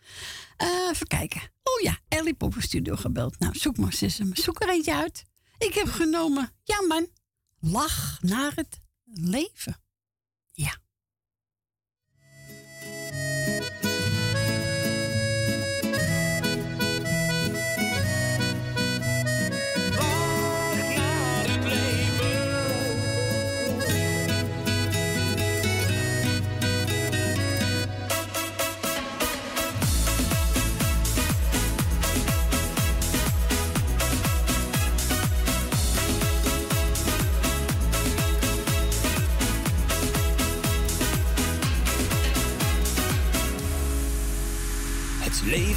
Eh, even kijken. Oh ja, Ellie Popper Studio gebeld. Nou, zoek maar zoek er eentje uit. Ik heb genomen, ja man, lach naar het leven. Ja.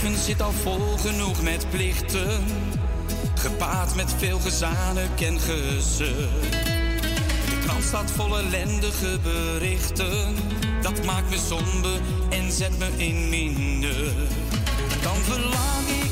Leven zit al vol genoeg met plichten, gepaard met veel gezanik en gezeur. De krant staat vol ellendige berichten, dat maakt me somber en zet me in minder. Dan verlang ik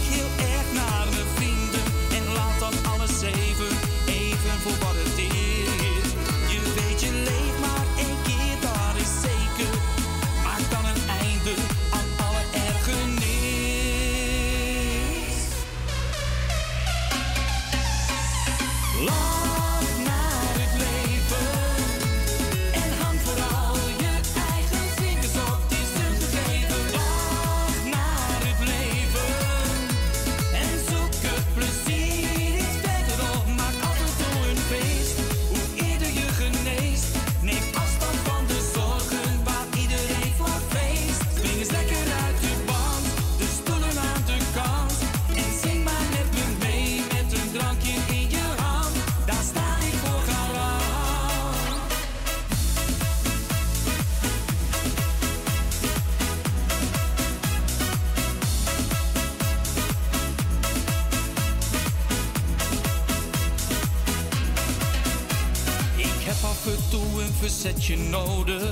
een verzetje nodig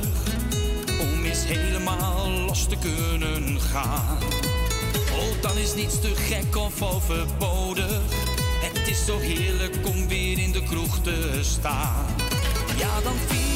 om eens helemaal los te kunnen gaan. Oh, dan is niets te gek of overbodig. Het is zo heerlijk om weer in de kroeg te staan. Ja, dan vier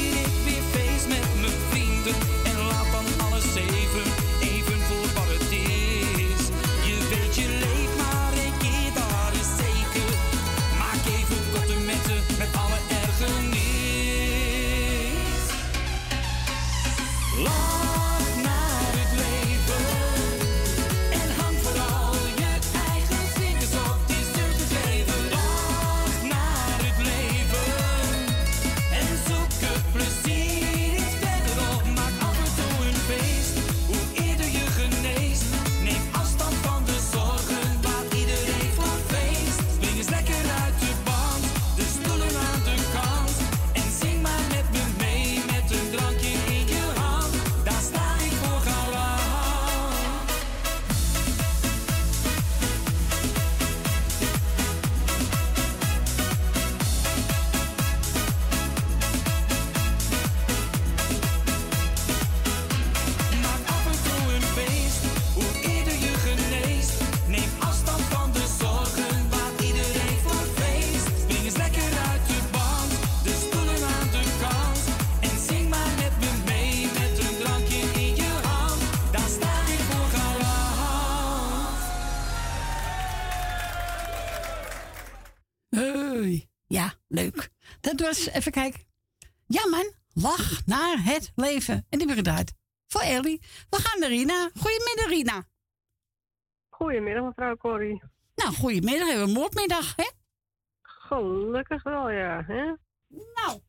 Was, even kijken. Ja man, lach naar het leven. En die hebben we gedraaid voor Ellie. We gaan naar Rina. Goedemiddag Rina. Goedemiddag, mevrouw Corrie. Nou, goedemiddag. Hebben we een moordmiddag, hè? Gelukkig wel, ja. Hè? Nou.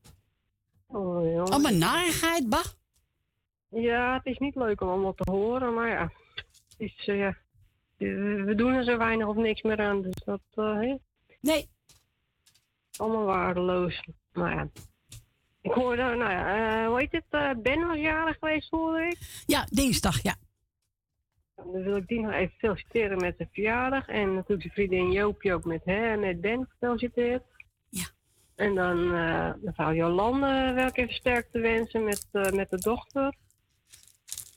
Oh, jongen. Allemaal narigheid, bah. Ja, het is niet leuk om allemaal te horen, maar ja. Het is, eh, ja. We doen er zo weinig of niks meer aan, dus dat, eh, hè? Nee. Allemaal waardeloos. Maar ja. Ik hoorde, nou ja, eh, hoe heet het? eh, ben was jarig geweest, hoorde ik. Ja, dinsdag, ja. Dan wil ik die nog even feliciteren met zijn verjaardag. En natuurlijk zijn vriendin Joopje ook met, hè, met Ben gefeliciteerd. Ja. En dan eh mevrouw Jolande wil ik even sterkte wensen met, met de dochter.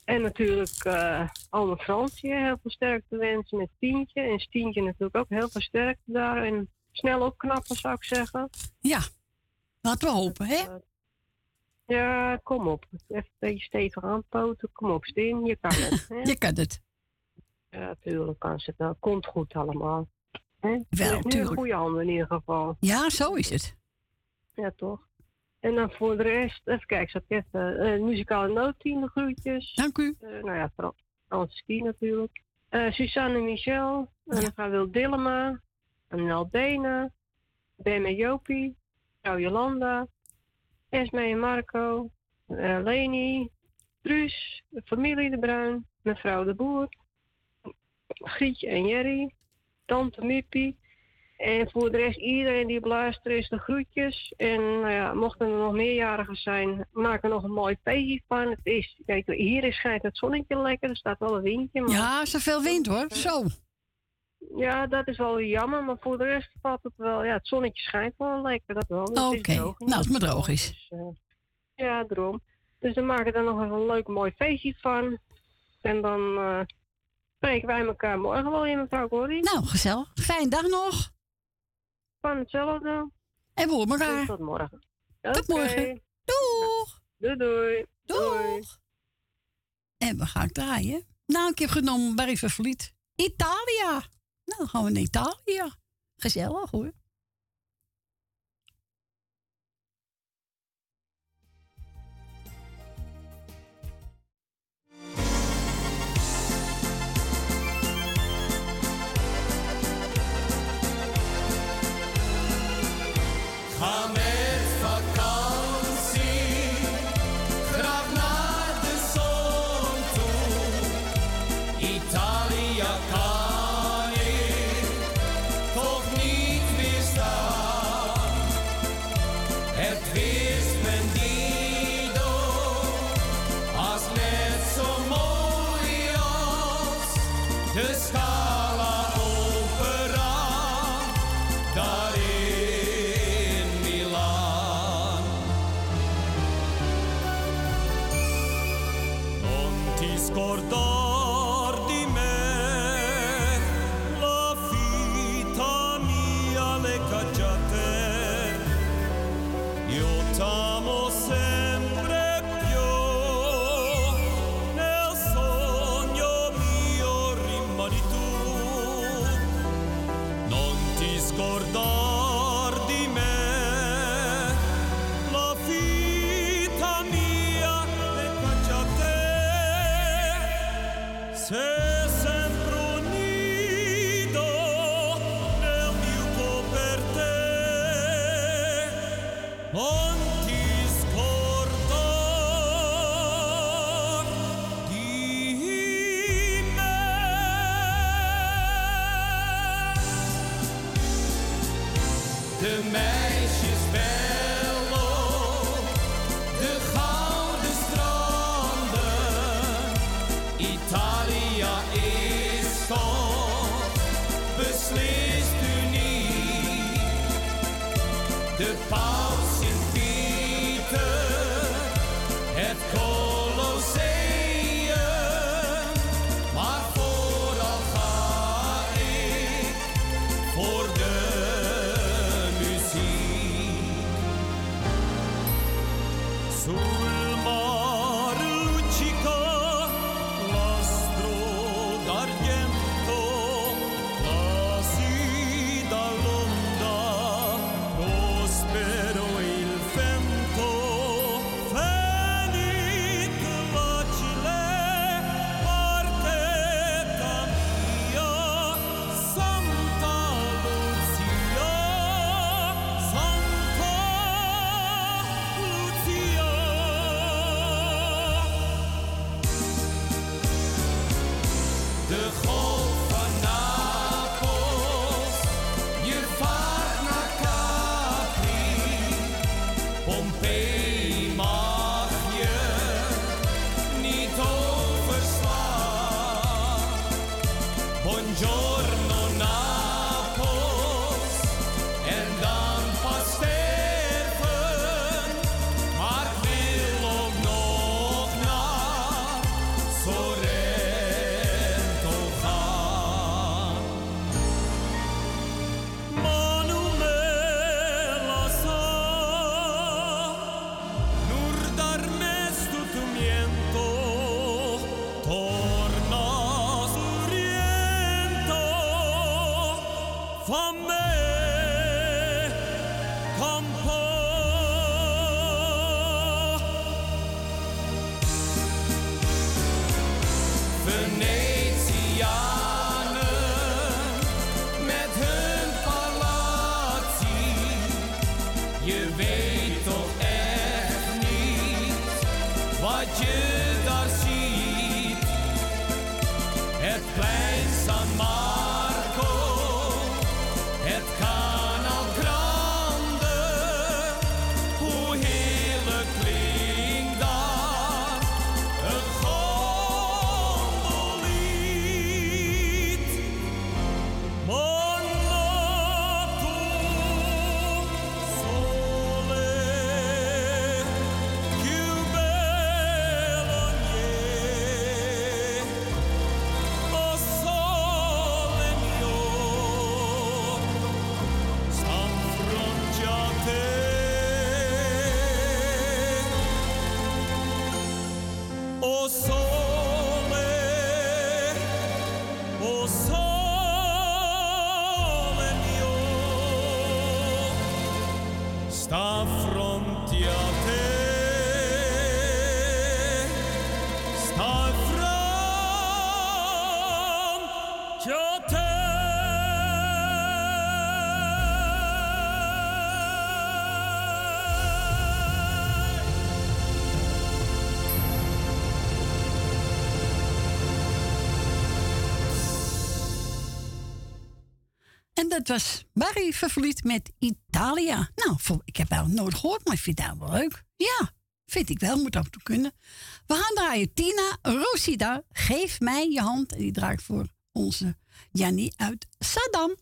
En natuurlijk eh Alme Fransje heel veel sterkte wensen met Tientje. En Stientje natuurlijk ook heel veel sterkte daar. En snel opknappen zou ik zeggen. Ja. Laten we hopen, hè? Ja, kom op. Even een beetje stevig aanpoten. Kom op, Stin. Je kan het. *laughs* Hè? Je kan het. Ja, tuurlijk kan ze het wel. Komt goed allemaal. Hè? Wel, nu tuurlijk. goede handen in ieder geval. Ja, zo is het. Ja, toch? En dan voor de rest, even kijken, zal ik even. eh muzikale noodteam, de groetjes. Dank u. nou ja, Frans Ski natuurlijk. Eh Suzanne Michel, en dan gaan Wil Dillema, en Albena, Ben en Jopie, vrouw Jolanda, Esme en Marco, eh, Leni, Truus, de familie De Bruin, mevrouw De Boer, Grietje en Jerry, tante Mippie. En voor de rest, iedereen die op luisteren is de groetjes. En nou ja, mochten er nog meerjarigen zijn, maak er nog een mooi feestje van. Het is, kijk, hier schijnt het zonnetje lekker, er staat wel een windje. Maar... Ja, zoveel wind hoor. Zo. Ja, dat is wel jammer, maar voor de rest valt het wel. Ja, het zonnetje schijnt wel lekker, dat wel. Is Oké, nou, als het maar droog is. Dus, eh, ja, daarom. Dus dan maken we er nog even een leuk mooi feestje van. En dan eh, spreken wij elkaar morgen wel in, mevrouw Corrie. Nou, gezellig. Fijne dag nog. Van hetzelfde. En we horen elkaar. Dus tot morgen. Tot morgen. Doeg. Doei doei. Doeg. En we gaan draaien. Nou, ik heb genomen Barry Verliet. Italia. Nou, dan gaan we naar Italië. Gezellig hoor. Dat was Barry Vervliet met Italia. Nou, ik heb wel nooit gehoord, maar ik vind dat wel leuk. Ja, vind ik wel, moet af toe kunnen. We gaan draaien Tina Rosida, geef mij je hand. En die draait voor onze Jannie uit Saddam.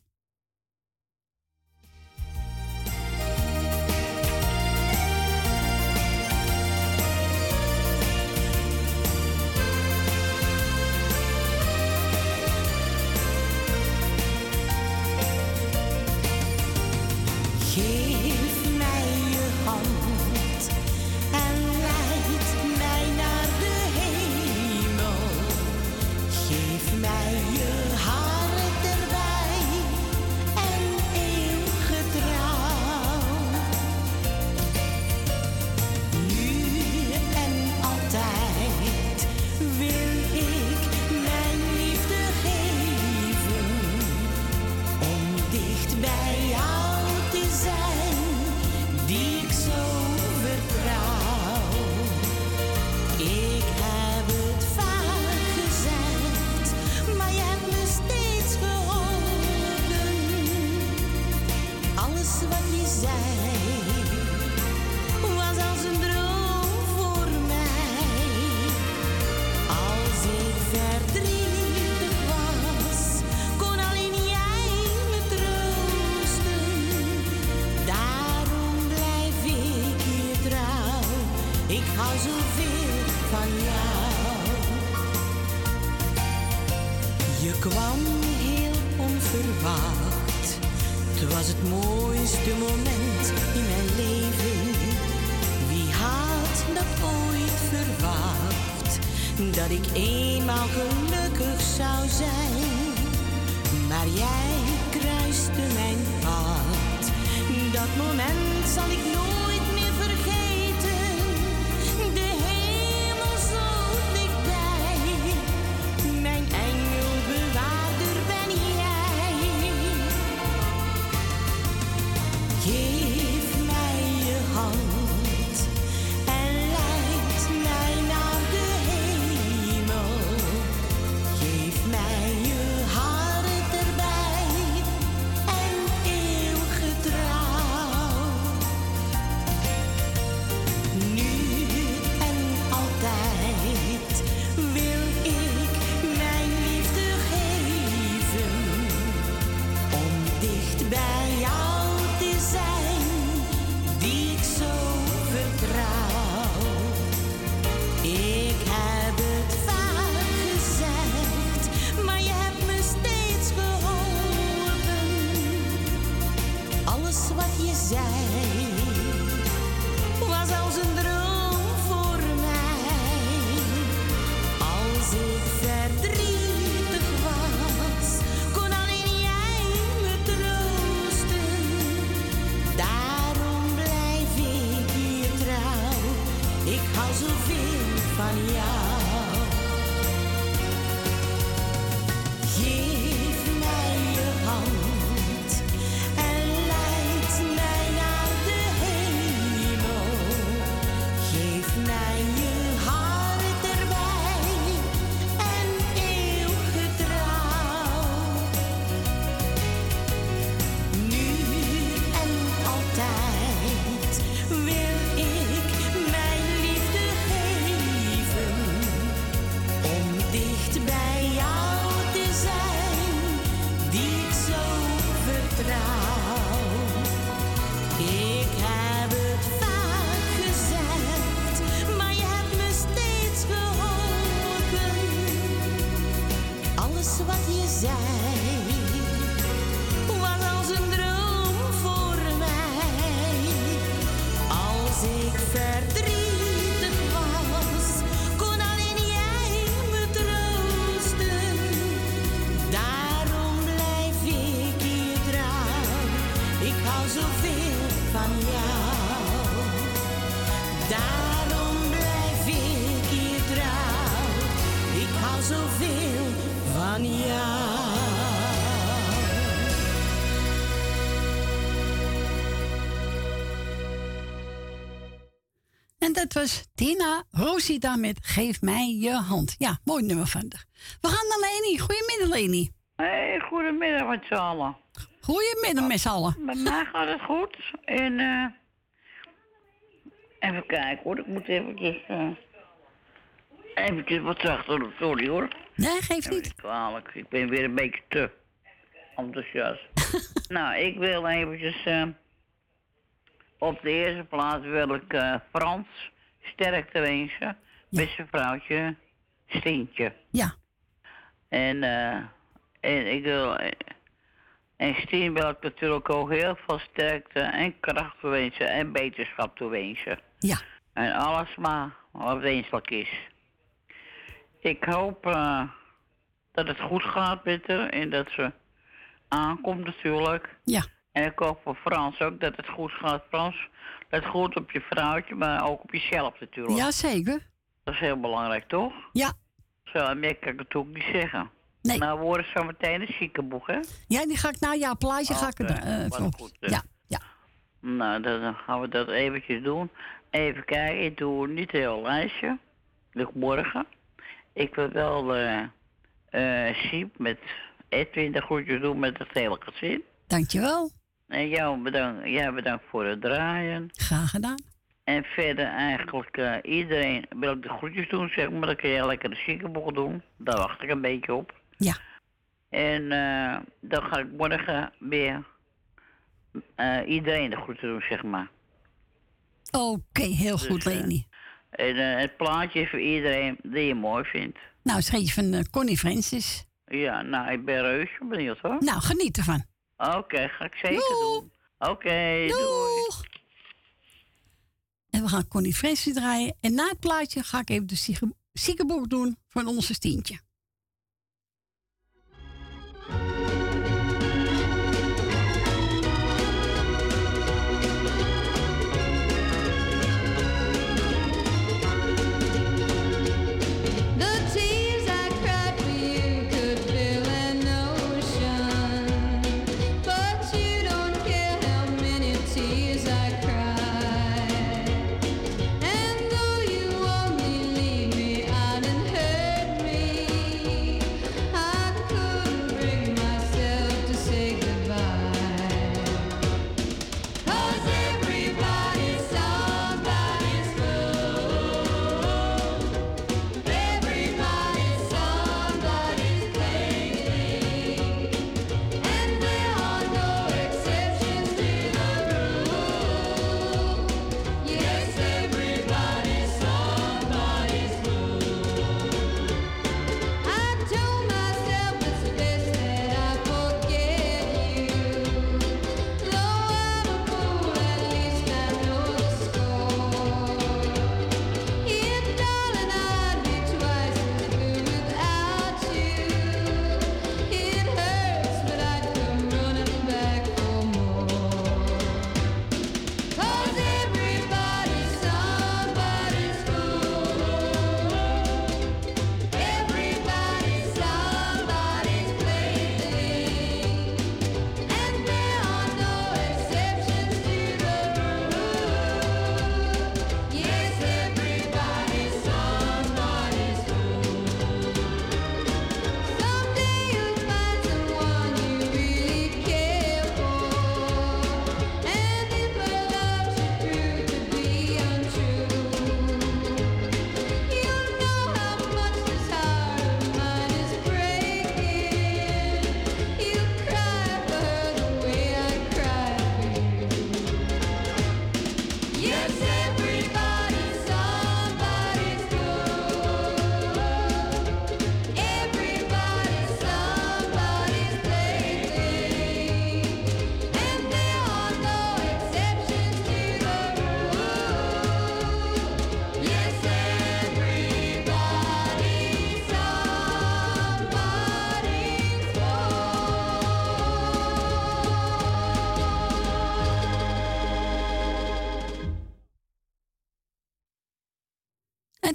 Dat was Tina Rosita met Geef mij je hand. Ja, mooi nummer van haar. We gaan naar Leni. Goedemiddag, Leni. Hey, goedemiddag met z'n allen. Goedemiddag met z'n allen. Met mij gaat het goed. En eh even kijken hoor, ik moet eventjes, eh eventjes wat zachter doen, sorry hoor. Nee, geeft me niet. kwalijk, ik ben weer een beetje te enthousiast. *laughs* nou, ik wil eventjes, eh, op de eerste plaats wil ik Frans sterkte wensen. Met zijn vrouwtje Stientje. Ja. En, eh, en ik wil. En Stien wil ik natuurlijk ook heel veel sterkte en kracht toewensen en beterschap toewensen. Ja. En alles maar wat wenselijk is. Ik hoop eh, dat het goed gaat met haar en dat ze aankomt natuurlijk. Ja. En ik hoop voor Frans ook dat het goed gaat. Frans, let goed op je vrouwtje, maar ook op jezelf natuurlijk. Jazeker. Dat is heel belangrijk, toch? Ja. Zo, meer kan ik natuurlijk niet zeggen. Nee. Nou, we horen zo meteen een ziekenboeg, hè? Ja, die ga ik na jouw plaatje ga ik er eh, wat voor. goed, dus. Ja, ja. Nou, dan gaan we dat eventjes doen. Even kijken, ik doe niet een heel lijstje. Lukt morgen. Ik wil wel eh eh Siep met Edwin de groetjes doen met het hele gezin. Dankjewel. En jou bedankt, jij bedankt voor het draaien. Graag gedaan. En verder eigenlijk eh, iedereen wil ik de groetjes doen, zeg maar. Dan kun je lekker de ziekenboeg doen. Daar wacht ik een beetje op. Ja. En eh, dan ga ik morgen weer eh, iedereen de groeten doen, zeg maar. Oké, heel goed, Dus, eh, Leni. En het plaatje is voor iedereen die je mooi vindt. Nou, schreef van eh, Connie Francis. Ja, nou, ik ben reuze benieuwd hoor. Nou, geniet ervan. Oké, ga ik zeker doen. Oké, doei. En we gaan Connie Francis draaien. En na het plaatje ga ik even de zieke- ziekenboek doen van onze Stientje.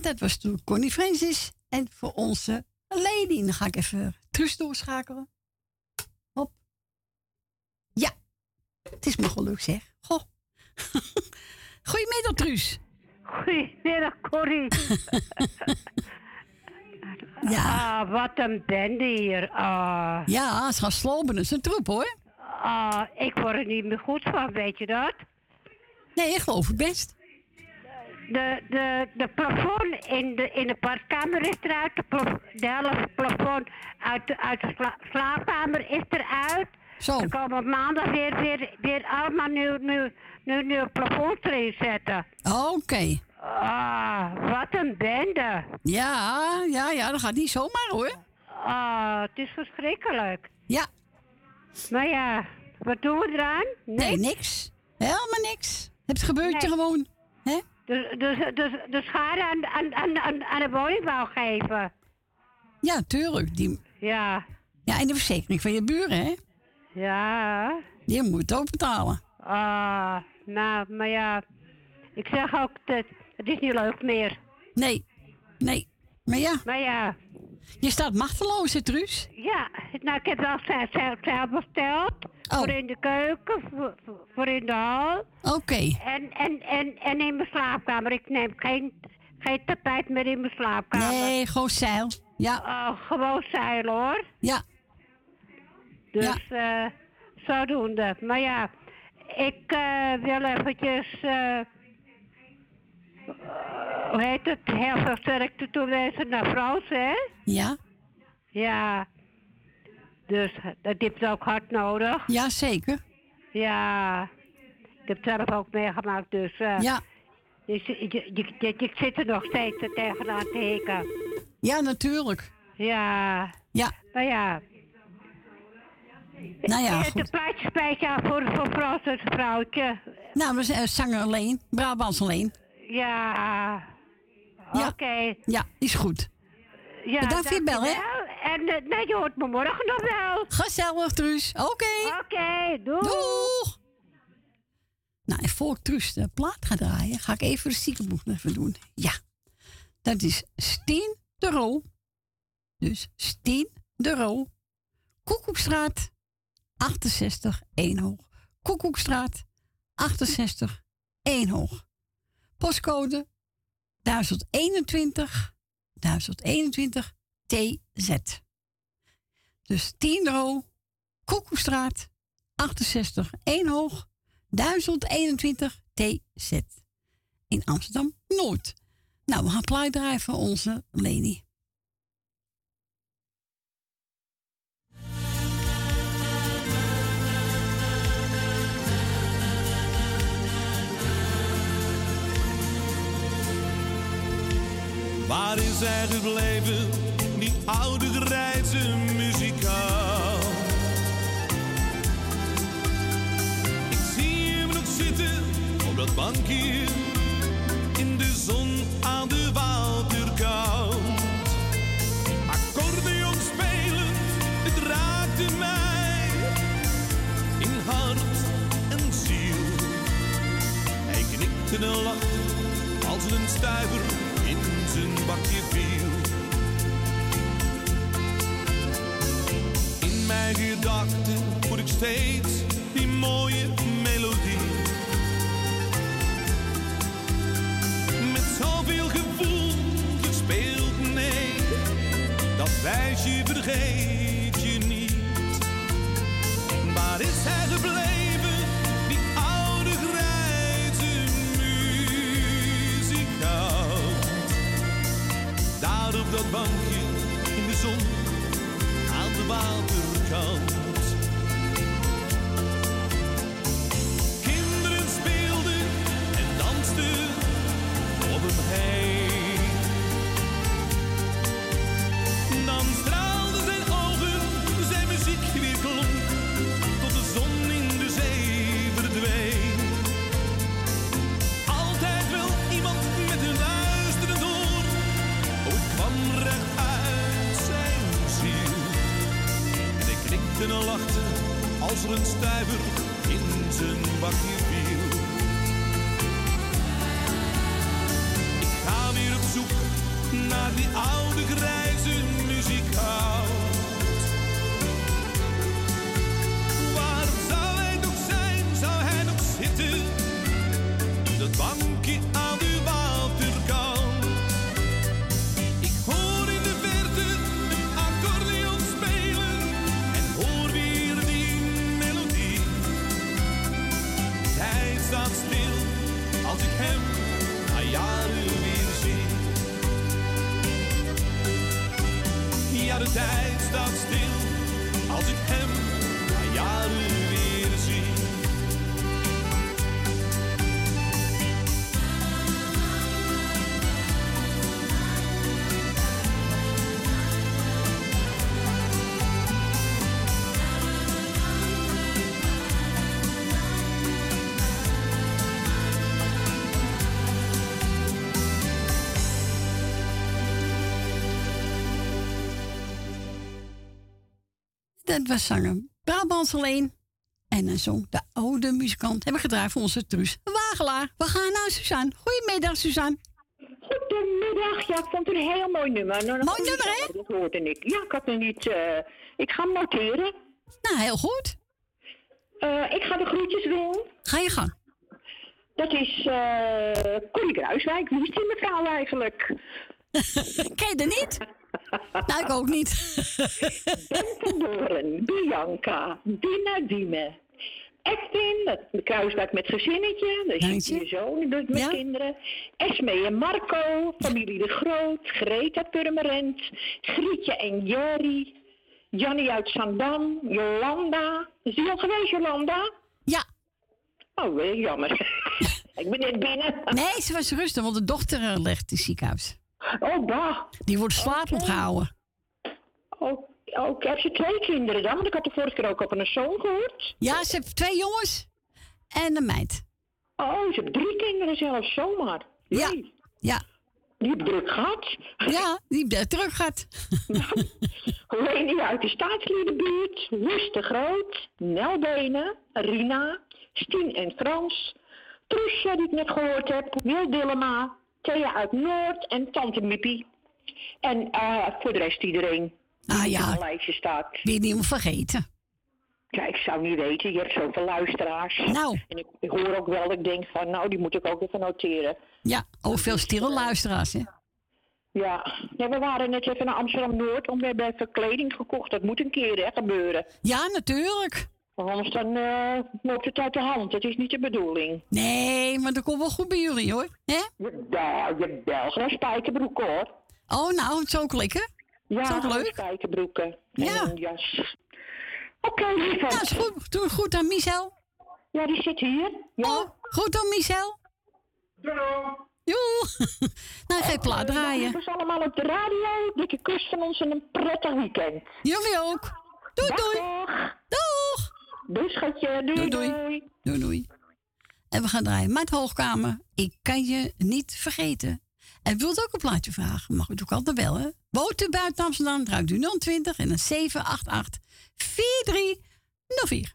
Dat was toen Connie Francis. En voor onze lady. Dan ga ik even Truus doorschakelen. Hop. Ja. Het is me gelukt, zeg. Goh. *laughs* Goedemiddag, Truus. Goedemiddag, Corrie. *laughs* Ja. Ah, wat een bende hier. Ah. Ja, ze gaan slopen. Dat is een troep, hoor. Ah, ik word er niet meer goed van, weet je dat? Nee, ik geloof het best. De, de, de plafond in de, in de badkamer is eruit. De, helft plafond uit de, uit de sla- slaapkamer is eruit. Zo. Ze komen op maandag weer, weer, weer allemaal nieuw, nieuw, nieuw, nieuw plafond erin zetten. Oké. Ah, wat een bende. Ja, ja, ja, dat gaat niet zomaar, hoor. Ah, het is verschrikkelijk. Ja. Maar ja, wat doen we eraan? Nee, niks. Helemaal niks. Het gebeurt er gewoon. Dus, dus, dus de schade aan, aan, aan, aan, de woningbouw geven. Ja, tuurlijk. Die... Ja. Ja, en de verzekering van je buren, hè? Ja. Die moet ook betalen. Ah, nou, maar ja. Ik zeg ook, dat het is niet leuk meer. Nee. Nee. Maar ja. Maar ja. Je staat machteloos, hè, Truus? Ja, nou, ik heb wel zelf, zelf, besteld. Oh. Voor in de keuken, voor, in de hal. Oké. En, en, en, en in mijn slaapkamer. Ik neem geen, geen tapijt meer in mijn slaapkamer. Nee, gewoon zeil. Ja. Oh, gewoon zeil hoor. Ja. Dus eh zodoende. Maar ja, ik eh, wil eventjes... eh, hoe heet het? Heel veel sterkte toewensen naar Frans, hè? Ja. Ja. Dus dat heeft ook hard nodig. Ja, zeker. Ja. Ik heb het zelf ook meegemaakt, dus... eh, Ja. dus je, je zit er nog steeds tegenaan te hikken. Ja, natuurlijk. Ja. Ja. Maar ja. Nou ja, Het goed. een plaatje speciaal voor, voor Frans en vrouwtje. Nou, we zijn zanger alleen. Brabants alleen. Ja. Ja. Oké. Ja, is goed. Ja, Bedankt voor je bel, hè? En eh, nee, je hoort me morgen nog wel. Gezellig, Truus. Oké. Oké, doei. Doeg. Nou, en voor ik Truus de plaat ga draaien, ga ik even de ziekenboek even doen. Ja. Dat is Steen de Roo. Dus Steen de Roo. Koekoekstraat 68 Eenhoog. Koekoekstraat 68 Eenhoog. Postcode 1021 1021 TZ. Dus 10 Roo, Koekoekstraat 68 Eenhoog 1021 TZ. In Amsterdam Noord. Nou, we gaan plaat voor onze Leni. Waar is hij gebleven, die oude grijze muzikaal? Ik zie hem nog zitten op dat bankje in de zon aan de waterkant. Accordeon spelend, het raakte mij in hart en ziel. Hij knikte en lachte als een stuiver bakje viel. In mijn gedachten voel ik steeds die mooie melodie. Met zoveel gevoel gespeeld, nee, dat wijsje vergeet je niet. Waar is hij gebleven, bankje in de zon aan de waterkant. Dat was zanger Brabants alleen. En dan zong de oude muzikant. Hebben we gedraaid voor onze Truus Wagelaar. We gaan naar Suzanne. Goedemiddag, Suzanne. Goedemiddag. Ja, ik vond het een heel mooi nummer. Nou, Mooi nummer, hè? Dat hoorde ik. Ja, ik had nog niet... eh, ik ga hem noteren. Nou, heel goed. Eh, ik ga de groetjes doen. Ga je gang. Dat is eh Connie Kruiswijk. Wie is die mevrouw eigenlijk? *laughs* Ken je er niet? Nou, ik ook niet. Doren, Bianca, Dina Dime. Dat- de Kruiswijk met gezinnetje. Dat is je zoon dus met kinderen. Esme en Marco, familie De Groot. Greta Purmerend. Grietje en Jerry. Jannie uit Zandam. Jolanda. Is die al geweest, Jolanda? Ja. Oh, jammer. *laughs* ik ben net binnen. Nee, ze was rustig, want de dochter ligt in het ziekenhuis. Oh, bah. Die wordt slapend gehouden. Oh, oh, heb je twee kinderen dan? Want ik had de vorige keer ook op een zoon gehoord. Ja, ze heeft twee jongens en een meid. Oh, ze heeft drie kinderen zelfs, zomaar. Ja. Ja. Die heeft druk gehad. Ja, die heeft druk gehad. *laughs* *laughs* Uit de staatsliedenbuurt, Wust de Groot, Nel Benen, Rina, Stien en Frans, Troesje die ik net gehoord heb, Wil Dillema, Thea uit Noord en Tante Mippie. En eh, voor de rest iedereen die Ah, niet ja. op een lijstje staat. Weer niemand vergeten. Ja, ik zou niet weten, je hebt zoveel luisteraars. Nou. En ik, ik hoor ook wel, ik denk van, nou, die moet ik ook even noteren. Ja, ook veel stille luisteraars, hè? Ja. ja, we waren net even naar Amsterdam-Noord, om we hebben even kleding gekocht. Dat moet een keer hè, gebeuren. Ja, natuurlijk. Anders dan eh, loopt het uit de hand. Dat is niet de bedoeling. Nee, maar dat komt wel goed bij jullie, hoor. Hè? Ja, je Belgen spijkerbroeken hoor. Oh, nou, het is ook lekker. Ja, gewoon leuk. spijkerbroeken. En Ja. jas. Oké, lieverd. Nou, is goed. Doe het goed aan Michel. Ja, die zit hier. Ja. Oh, goed aan Michel. Joe. *laughs* nou, geen plaat draaien. We zijn allemaal op de radio. Dikke kus van ons en een prettig weekend. Jullie ook. Doei, doei. Doeg. Doei, schatje. Doei, Doei, doei. Doei, doei. En we gaan draaien met Hoogkamer. Ik kan je niet vergeten. En wilt ook een plaatje vragen? Mag u ook altijd bellen. Woont u buiten Amsterdam? Draait u 020 en dan 788 4304.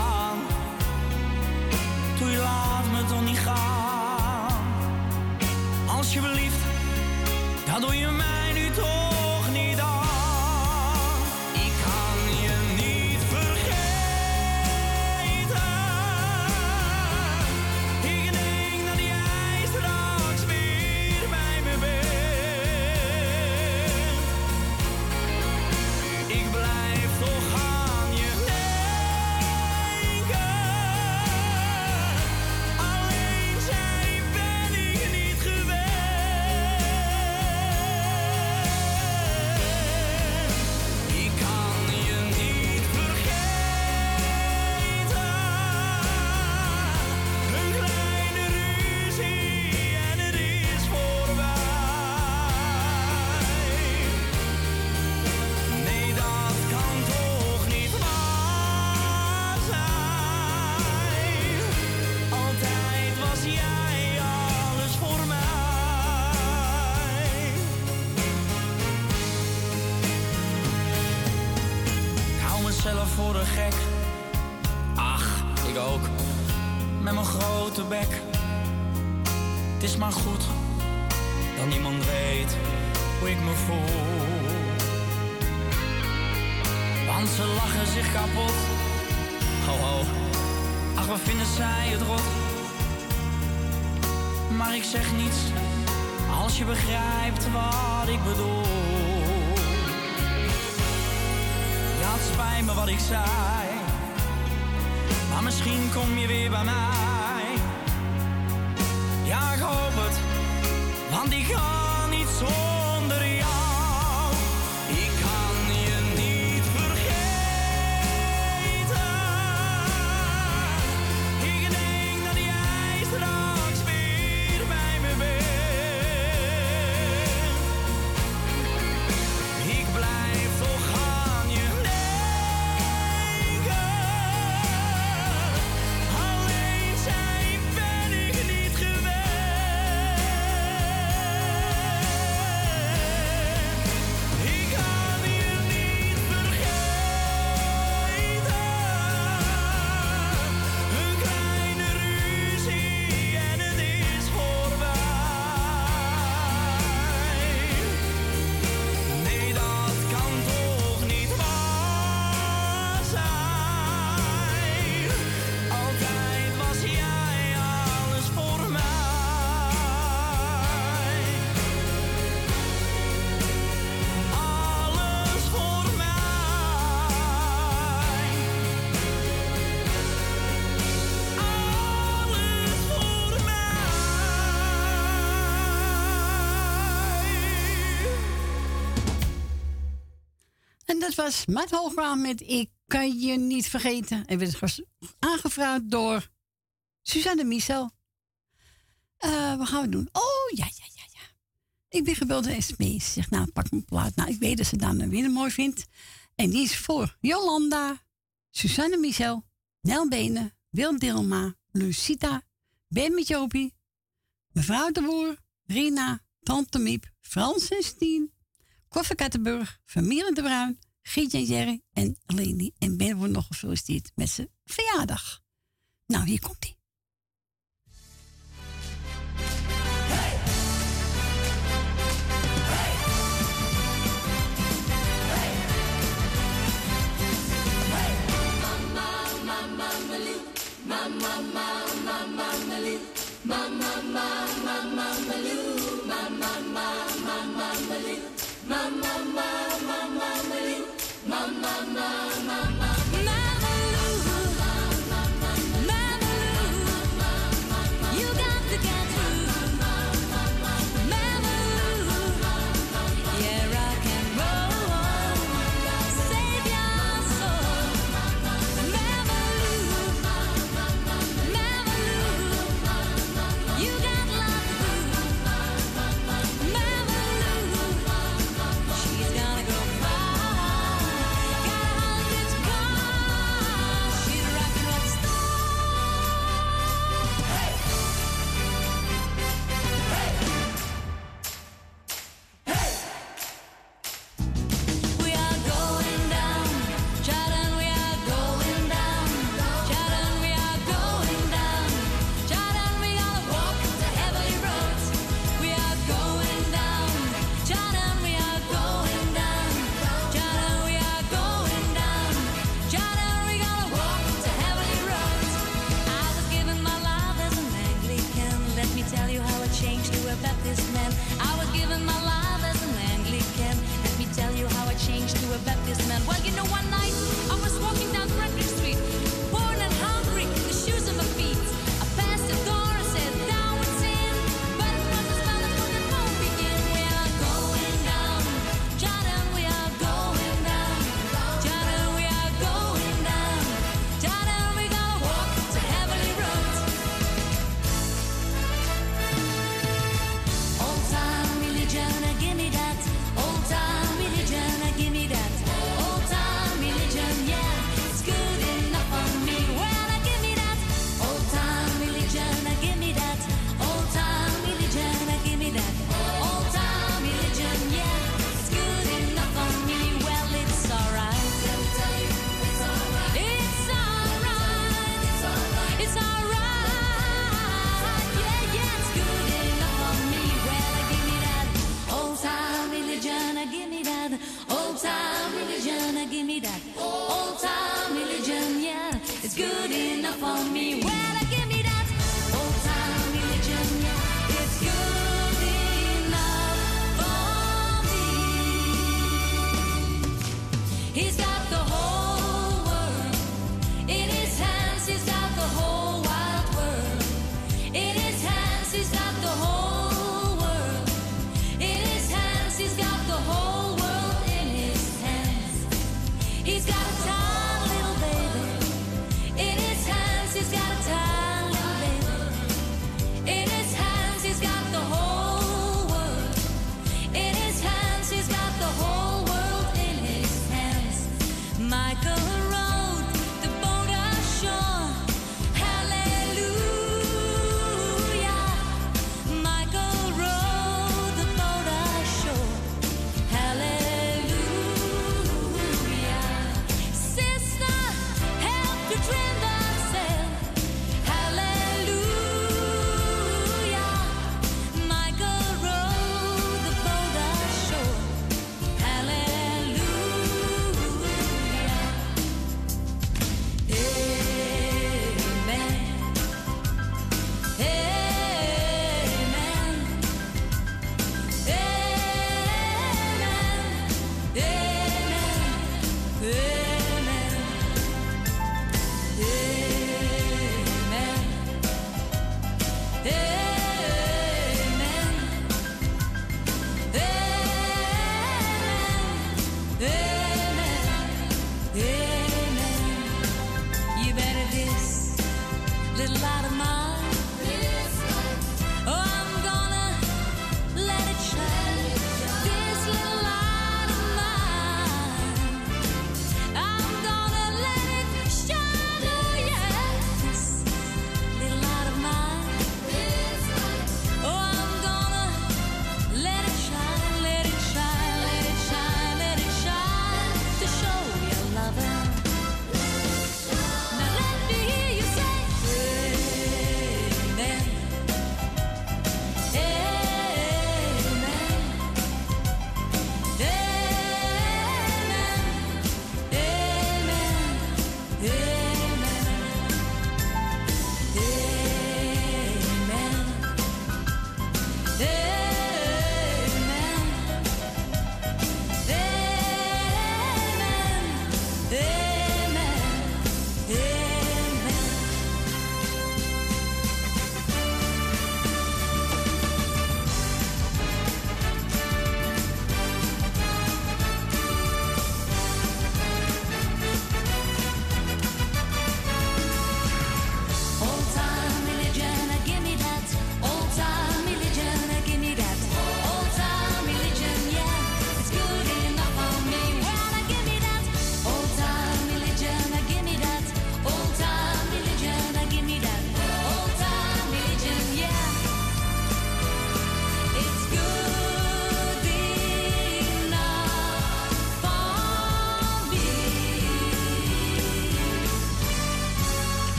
Doe je laat me toch niet gaan. Alsjeblieft, dat doe je mij nu toch was Matt met Ik kan je niet vergeten. En werd aangevraagd door Suzanne Michel. Eh, wat gaan we doen? Oh, ja, ja, ja, ja. Ik ben gebeld door Esmee. Ze zegt, nou, pak mijn plaat. Nou, ik weet dat ze dan weer mooi vindt. En die is voor Jolanda, Suzanne Michel, Nel Benen, Wil Dilma, Lucita, Ben met Jopie, mevrouw de Boer, Rina, Tante Miep, Frans en Stien, Koffer Kattenburg, familie de Bruin, Giet en Jerry en Leni. En Ben wordt nog gefeliciteerd met zijn verjaardag. Nou, hier komt hij. Mama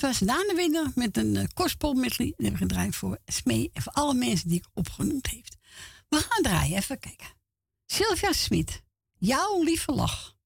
dat was Daan de Winner met een uh, met Die heb ik gedraaid voor Smee en voor alle mensen die ik opgenoemd heeft. We gaan draaien, even kijken. Sylvia Smit, jouw lieve lach.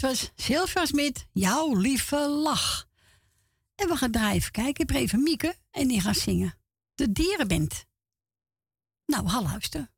dat was Sylvia Smit, jouw lieve lach. En we gaan drijven. kijken. Ik heb even Mieke en die gaat zingen. De dierenbind. Nou, ga.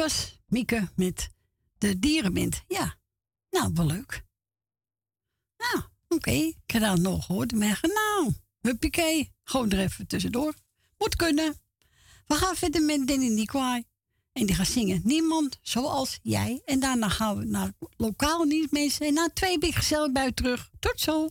was Mieke met de dierenmint. Ja, nou, wel leuk. Nou, oké. Ik heb dat nog gehoord. Maar nou, huppakee. Gewoon er even tussendoor. Moet kunnen. We gaan verder met Danny Nikwai. En die gaat zingen Niemand zoals jij. En daarna gaan we naar lokaal niet mensen. En na twee ben gezellig buiten terug. Tot zo.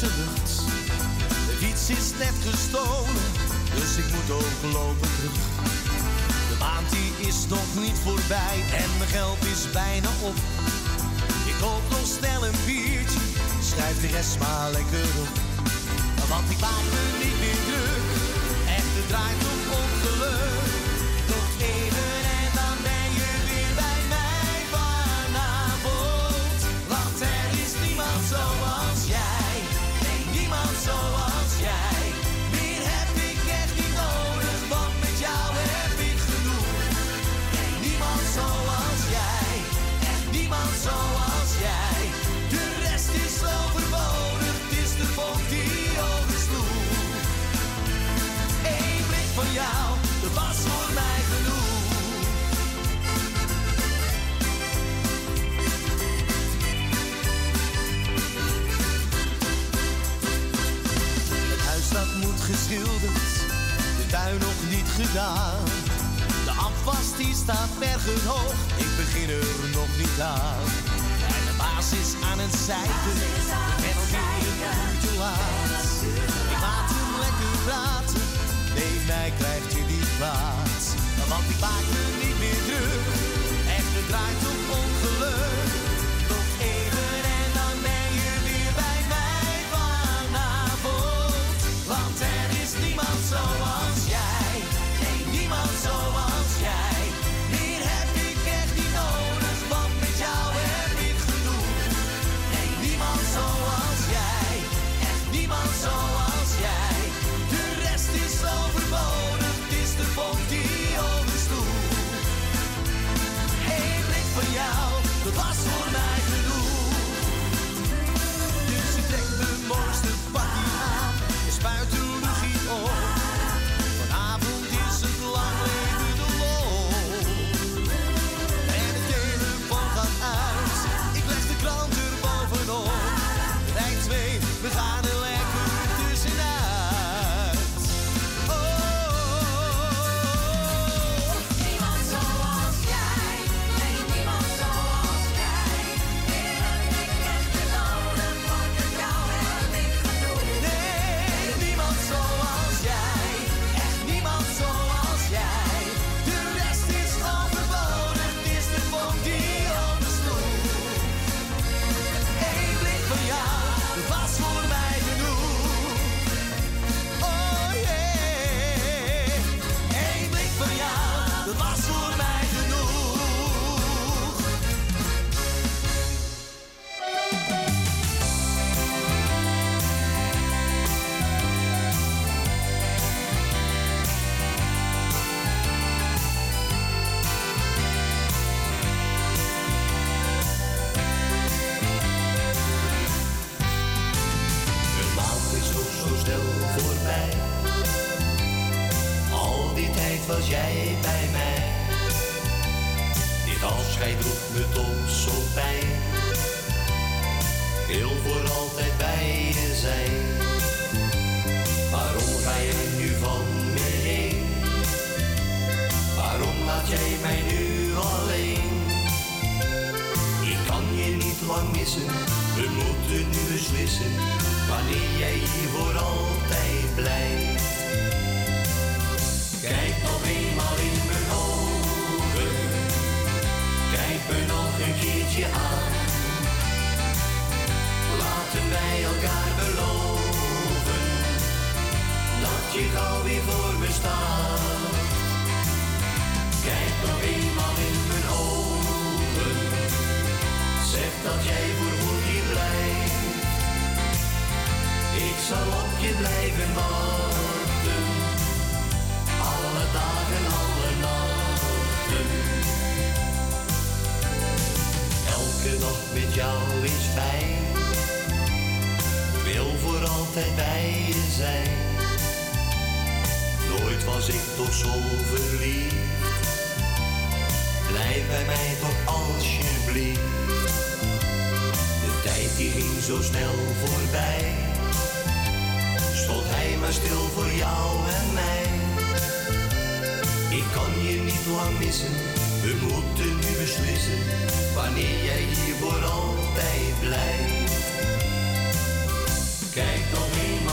De fiets is net gestolen, dus ik moet ook lopen terug. De maand die is nog niet voorbij en mijn geld is bijna op. Ik koop nog snel een biertje, schrijf de rest maar lekker op. Want ik maak me niet meer druk, echt het draait om op. De afwas die staat bergenhoog, ik begin er nog niet aan. En de baas is aan het zeiken, ik ben alweer een te laat. Ik laat hem lekker praten, nee mij krijgt je niet kwaad. Want ik maak me niet meer druk, echt het draait op ongeluk. Waarom ga je nu van me heen? Waarom laat jij mij nu alleen? Ik kan je niet lang missen, we moeten nu beslissen wanneer jij hier voor altijd blijft. Kijk nog eenmaal in mijn ogen, kijk me nog een keertje aan. Laten wij elkaar beloven dat je gauw weer voor me staat. Kijk nog eenmaal in mijn ogen. Zeg dat jij voor goed hier blijft. Ik zal op je blijven wachten. Alle dagen, alle nachten. Elke dag met jou is fijn. Wil voor altijd bij je zijn. Nooit was ik toch zo verliefd. Blijf bij mij toch alsjeblieft. De tijd die ging zo snel voorbij. Stond hij maar stil voor jou en mij. Ik kan je niet lang missen. We moeten nu beslissen wanneer jij hier voor altijd blijft. Kijk nog eenmaal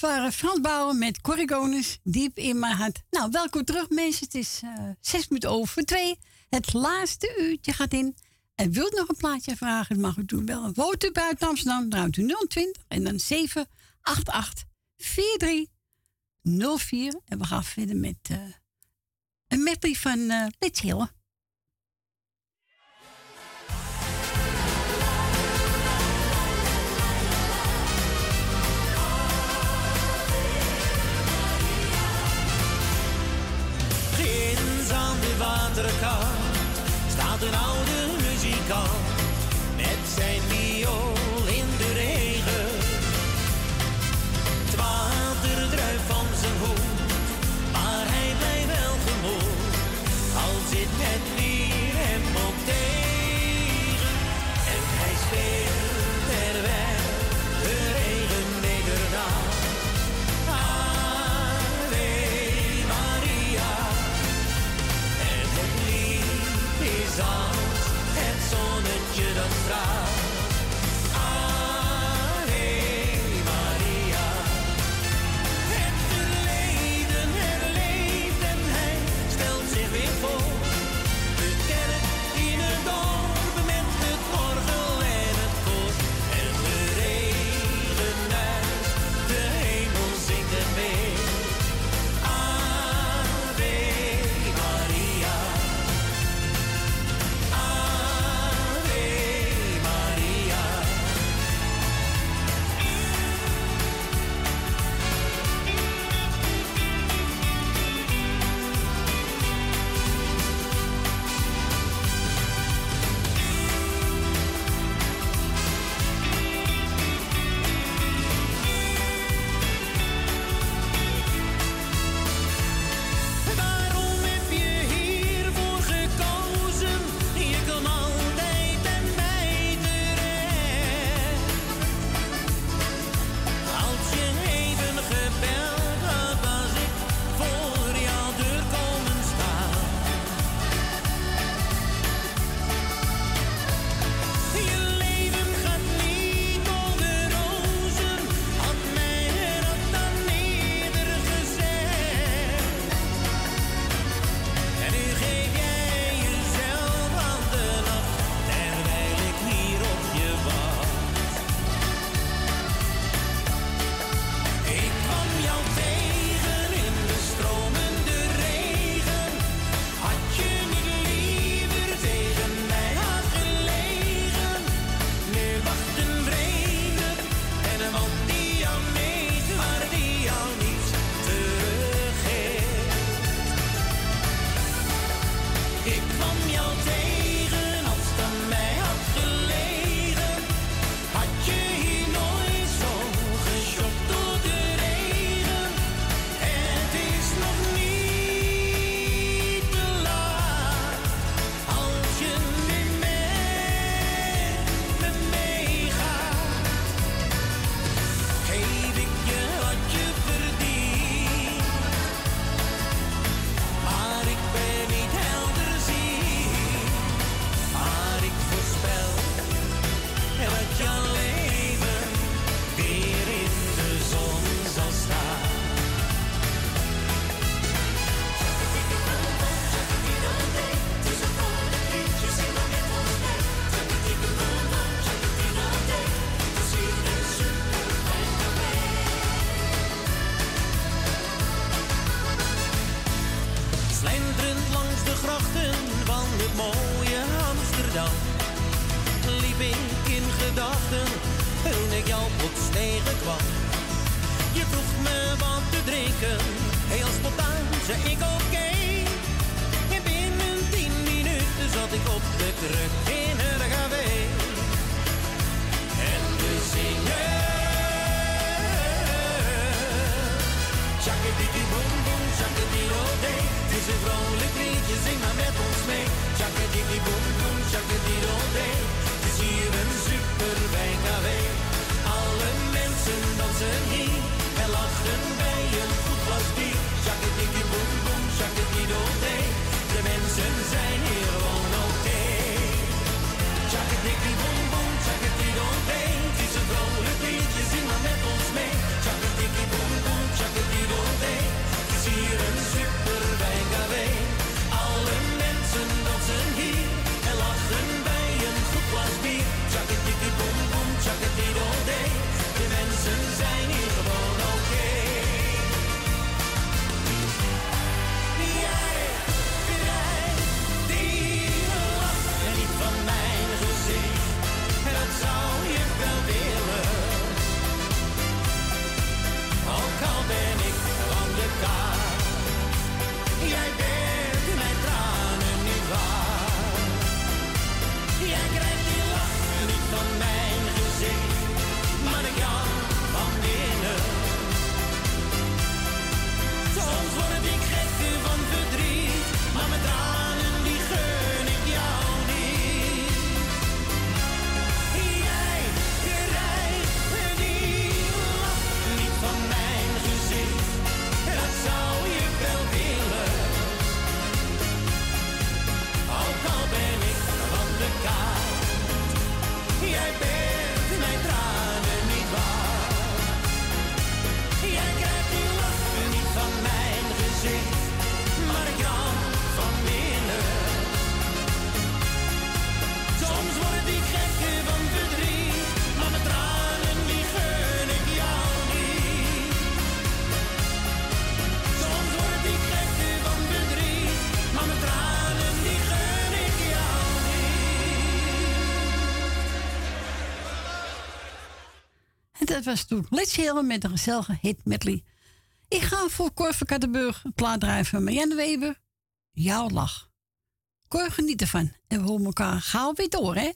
dat waren Frans Bouwen met corrigonus diep in mijn hart. Nou, welkom terug mensen. Het is uh, zes minuten over twee. Het laatste uurtje gaat in. En wilt nog een plaatje vragen, dan mag u doen. Wel een woont buiten Amsterdam, ruimte u 020 en dan 788 4304. En we gaan verder met uh, een medley van uh, andere. dat was toen Blitzhelen met een gezellige hit medley. Ik ga voor Cor van Kattenburg een plaat draaien van Marianne Weber. Jouw lach. Cor, geniet ervan. En we horen elkaar gauw weer door, hè?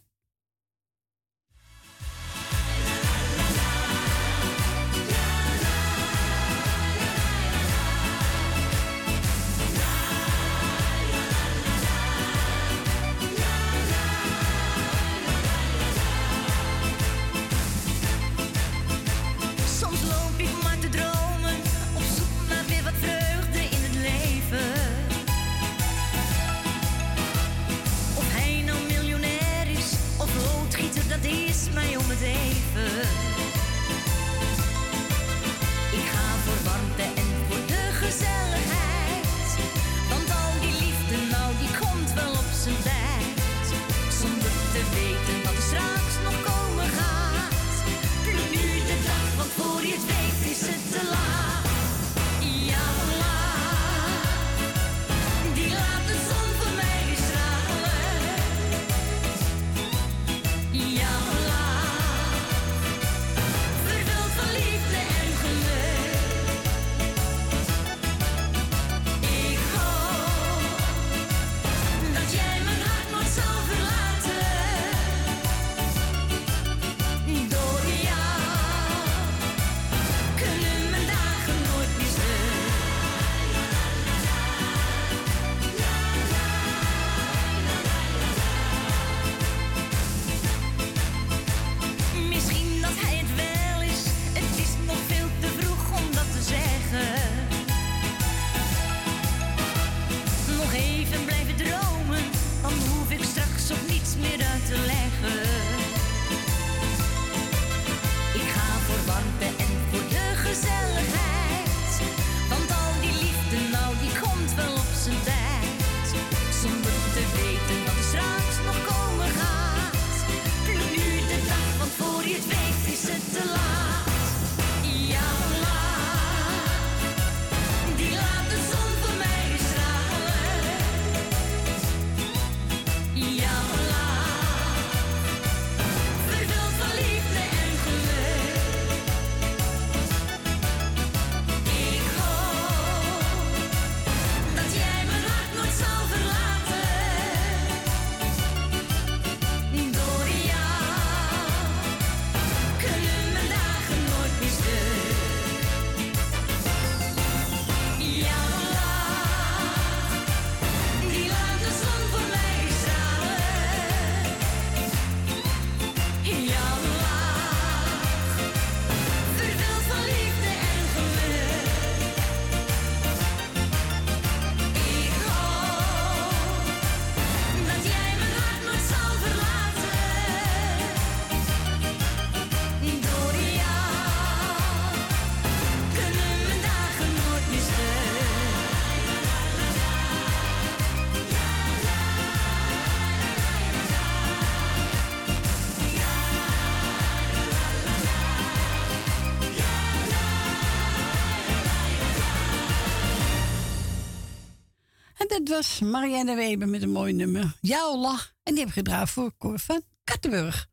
Het was Marianne Weber met een mooi nummer. Jouw lach. En die heb gedraaid voor Cor van Kattenburg.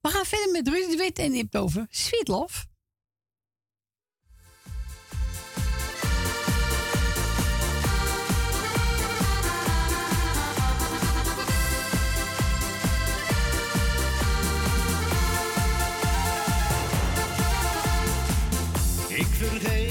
We gaan verder met Rus de Wit en die hebt over Ik vergeet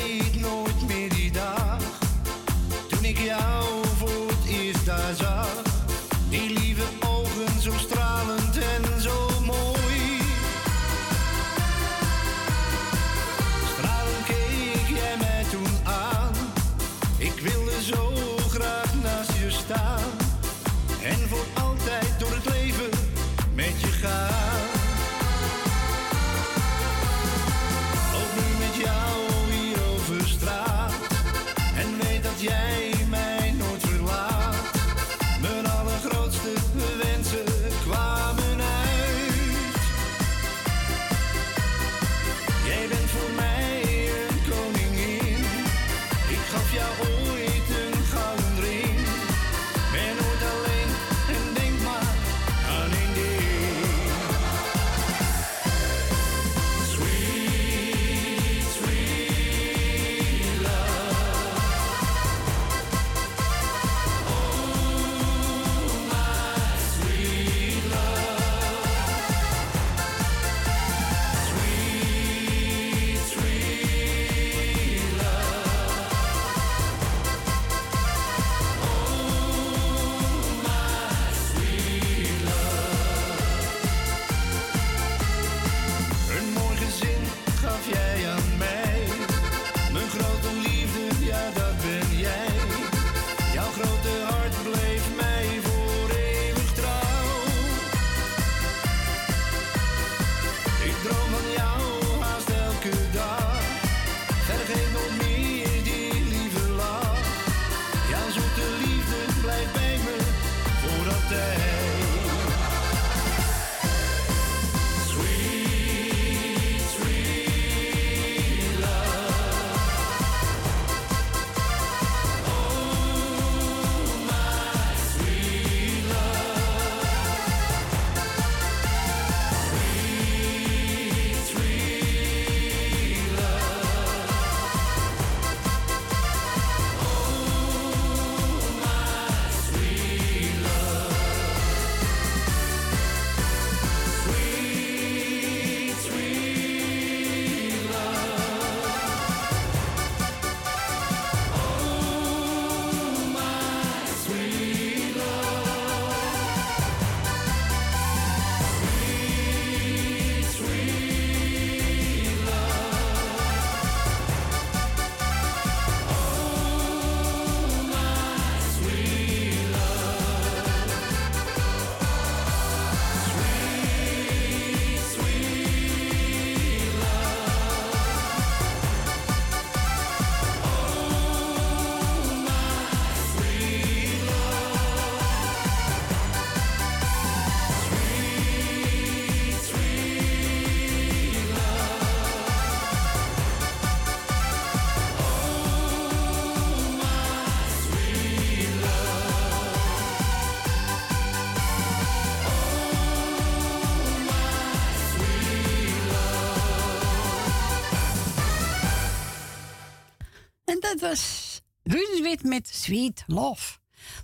Met Sweet Love.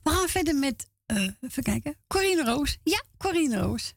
We gaan verder met, uh, even kijken, Corine Roos. Ja, Corine Roos.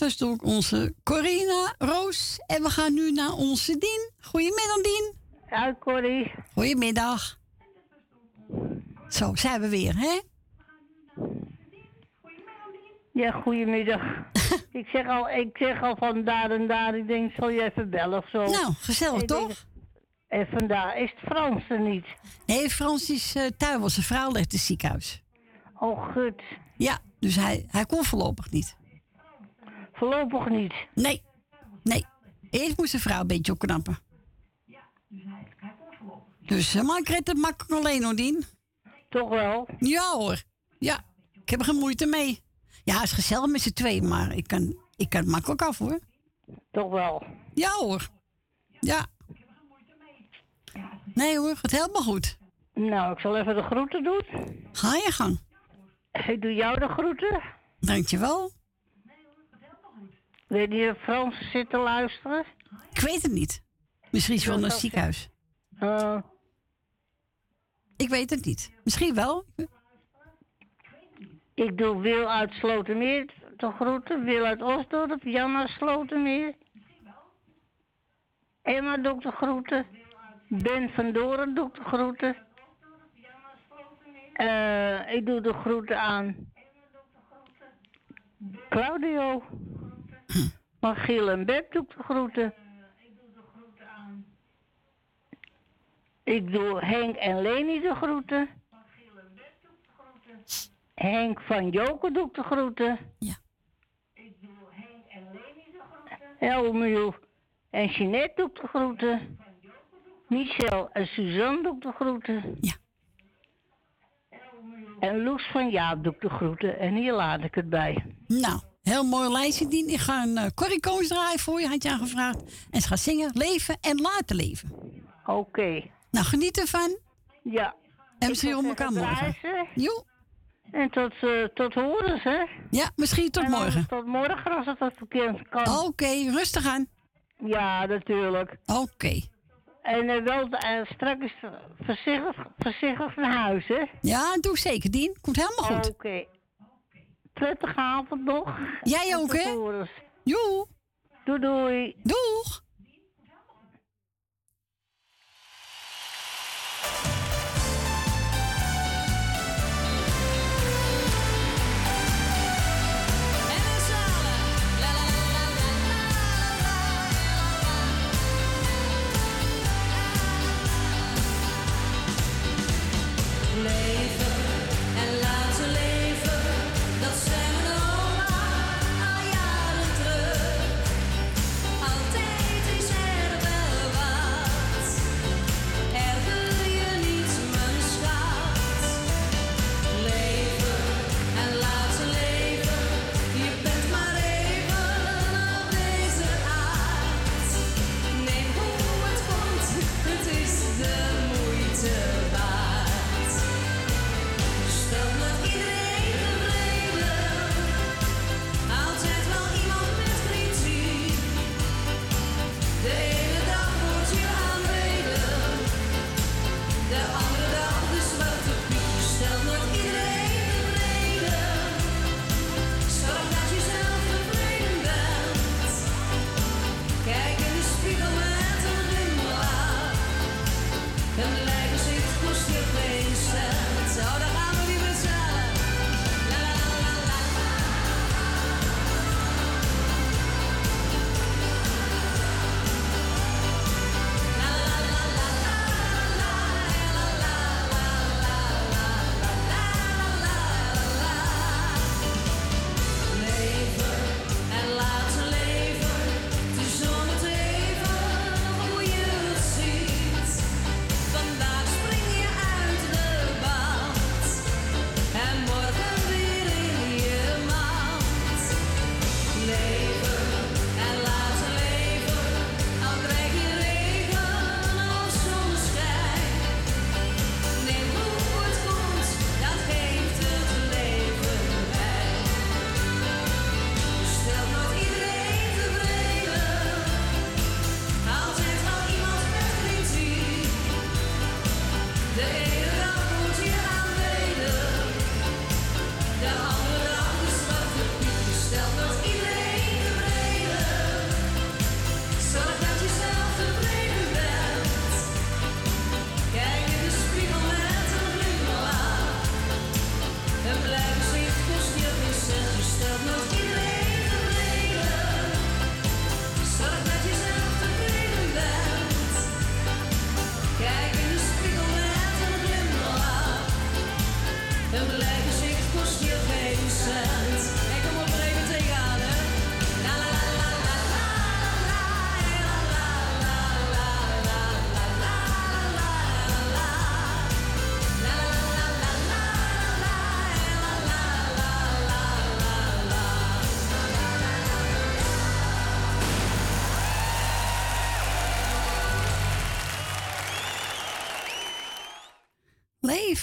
Was ook onze Corina Roos. En we gaan nu naar onze Dien. Goedemiddag, Dien. Ja, Corrie. Goedemiddag. Zo, zijn we weer, hè? Ja, goedemiddag. *laughs* ik, zeg al, ik zeg al van daar en daar. Ik denk, zal je even bellen of zo? Nou, gezellig Ik denk- toch? En vandaar is het Frans er niet. Nee, Frans is uh, thuis. Zijn vrouw ligt in het ziekenhuis. Oh, goed. Ja, dus hij, hij kon voorlopig niet. Voorlopig niet? Nee, nee. Eerst moest de vrouw een beetje opknappen. Dus uh, maar ik red het makkelijk alleen, hoor, Dien. Toch wel? Ja, hoor. Ja, ik heb er geen moeite mee. Ja, het is gezellig met z'n twee, maar ik kan, ik kan het makkelijk af, hoor. Toch wel? Ja, hoor. Ja. Nee, hoor, het helemaal goed. Nou, ik zal even de groeten doen. Ga je gang. Ik doe jou de groeten. Dankjewel. Weet je Frans zitten luisteren? Ik weet het niet. Misschien is naar het ziekenhuis. Uh, Ik weet het niet. Misschien wel. ik doe Wil uit Slotermeer de groeten. Wil uit Osdorp. Jan uit Slotermeer. Emma doe ik de groeten. Ben van Doren doe ik de groeten. Eh, ik doe de groeten aan Claudio. Magiel en Beb doe ik de groeten. Ik doe Henk en Leni de groeten. Henk van Joken doe ik de groeten. Ja. Elmiel en Jeanette doe ik de groeten. Michel en Suzanne doe ik de groeten. Ja. En Loes van Jaap doe ik de groeten. En hier laat ik het bij. Nou, heel mooi lijstje, Dien. Ik ga een uh, Corrie Koos draaien voor je, had je aangevraagd. En ze gaat zingen Leven en Laten Leven. Oké. Nou, geniet ervan. Ja. En misschien om elkaar morgen. Jo. En tot, eh, tot horen hè? Ja, misschien tot En morgen. Tot morgen als het wat verkeerd kan. Oké, rustig aan. Ja, natuurlijk. Oké. En eh, wel uh, straks voorzichtig, voorzichtig naar huis, hè? Ja, doe zeker, Dien. Komt helemaal goed. Oké. Prettige avond nog. Jij ook, hè? Joe. Doei, doei. Doeg.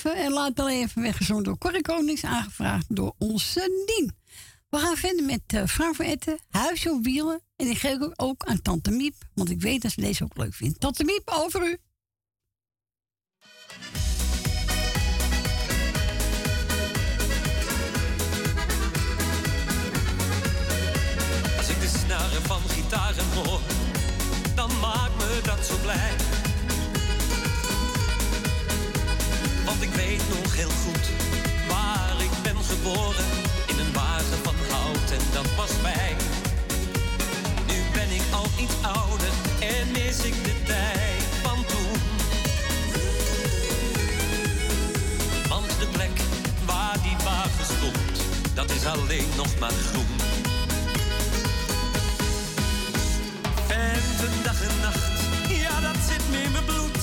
En laat wel even weggezongen door Corrie Konings, aangevraagd door onze Dien. We gaan verder met uh, Frank van Etten, Huisje op Wielen. En ik geef ook aan Tante Miep, want ik weet dat ze deze ook leuk vindt. Tante Miep, over u. Als ik de snaren van gitaren hoor, dan maakt me dat zo blij. Weet nog heel goed waar ik ben geboren. In een wagen van hout en dat was fijn. Nu ben ik al iets ouder en mis ik de tijd van toen. Want de plek waar die wagen stond, dat is alleen nog maar groen. En de dag en nacht, ja dat zit me in mijn bloed.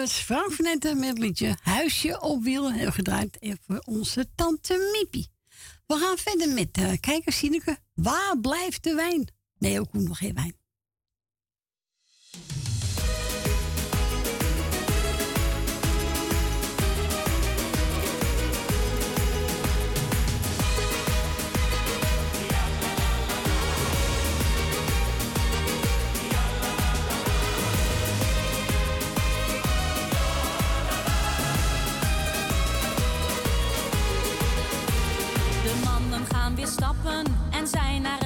Was Frank van met het liedje Huisje op wielen. Heel gedraaid voor onze tante Miepie. We gaan verder met uh, kijkers Sineke. Waar blijft de wijn? Nee, ook nog geen wijn. En zijn naar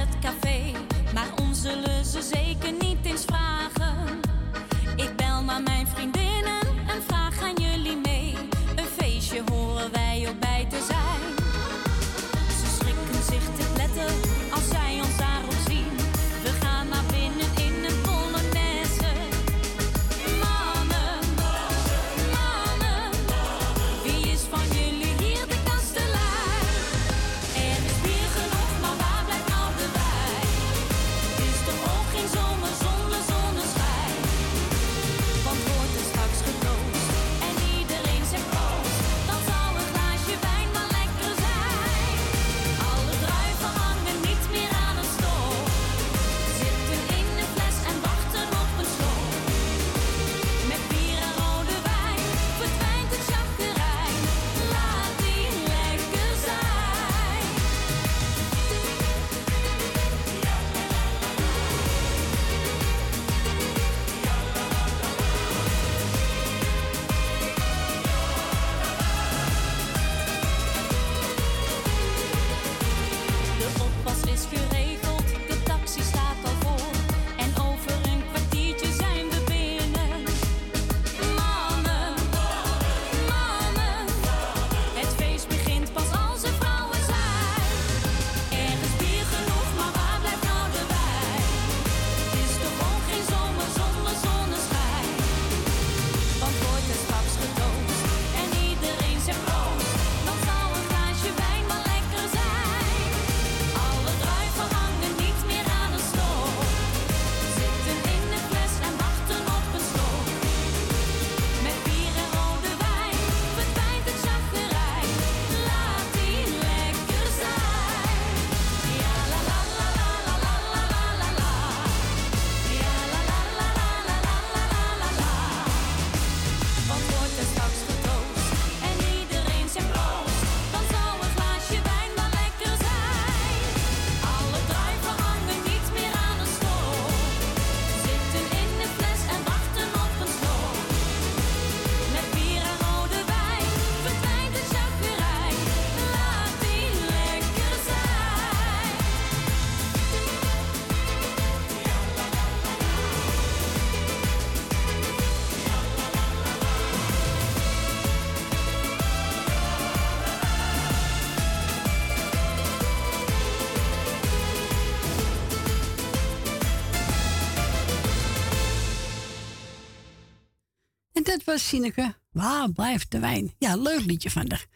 was Sineke? Waar blijft de wijn? Ja, leuk liedje van de.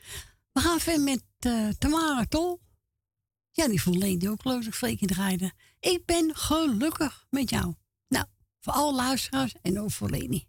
We gaan verder met uh, Tamara Tol. Ja, die verleende ook leuk, Freek draaide. Ik ben gelukkig met jou. Nou, voor alle luisteraars en ook voor Leni.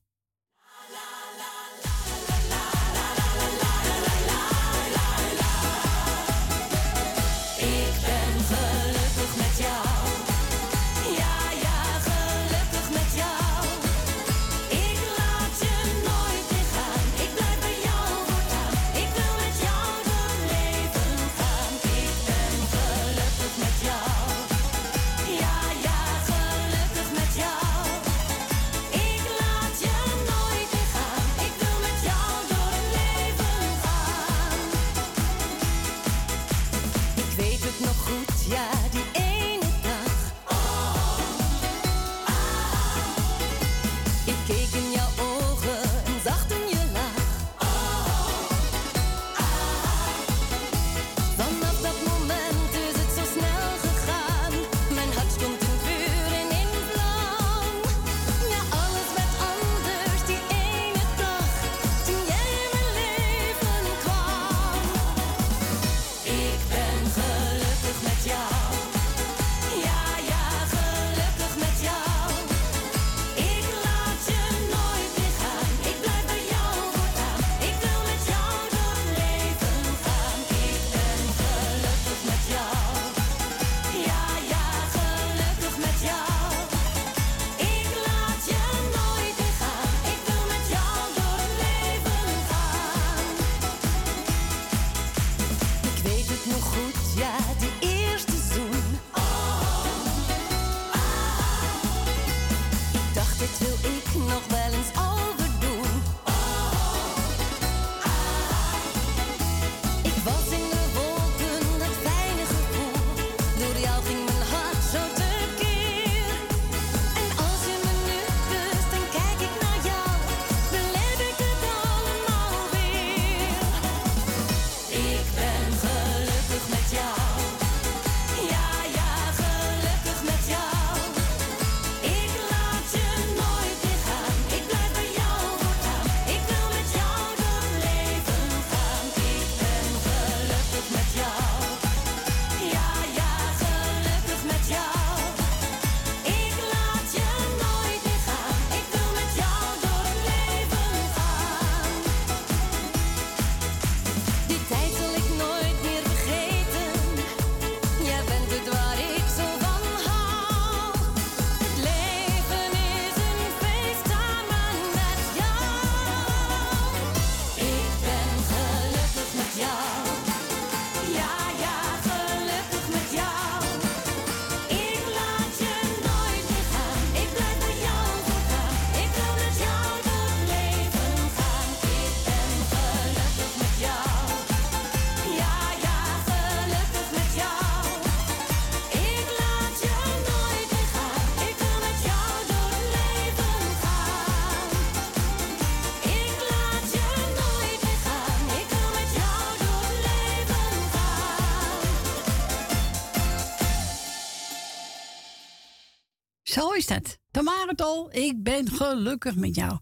is dat. Tamaretol, ik ben gelukkig met jou.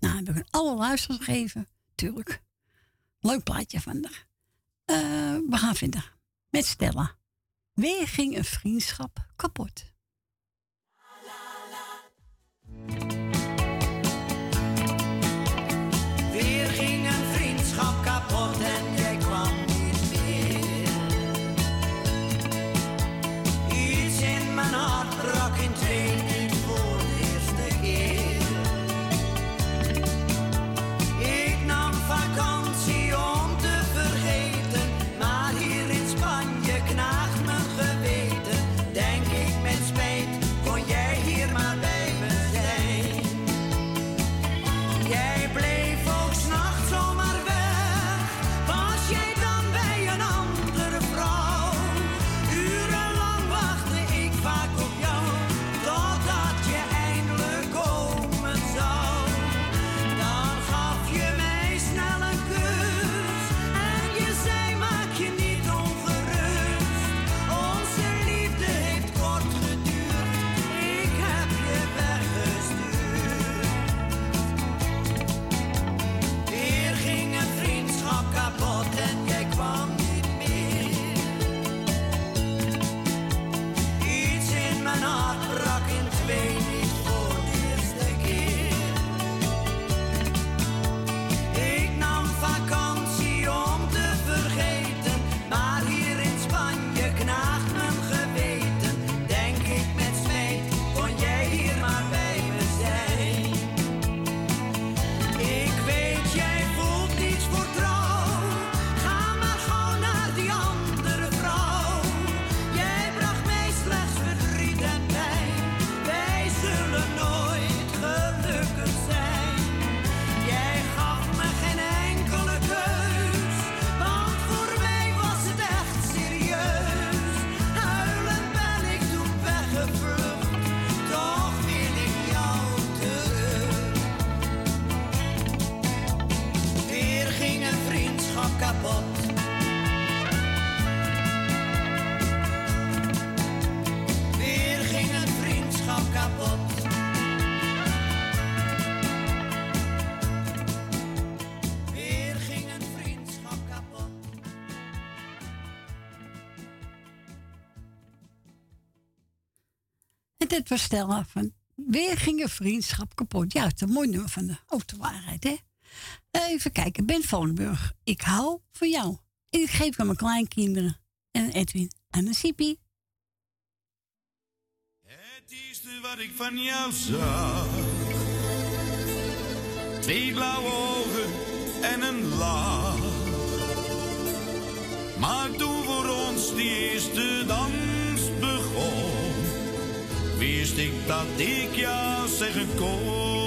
Nou, heb ik een alle luisters gegeven. Tuurlijk. Leuk plaatje vandaag. Eh, we gaan verder. Met Stella. Weer ging een vriendschap kapot. met het verstellen van weer ging een vriendschap kapot. Ja, het is een mooi nummer van de autowaarheid, hè? Even kijken, Ben Vonenburg, ik hou van jou. En ik geef aan mijn kleinkinderen en Edwin aan de Sipi. Het eerste wat ik van jou zag, twee blauwe ogen en een lach. Maak toen voor ons die eerste dans wist ik dat ik jou zeggen kon.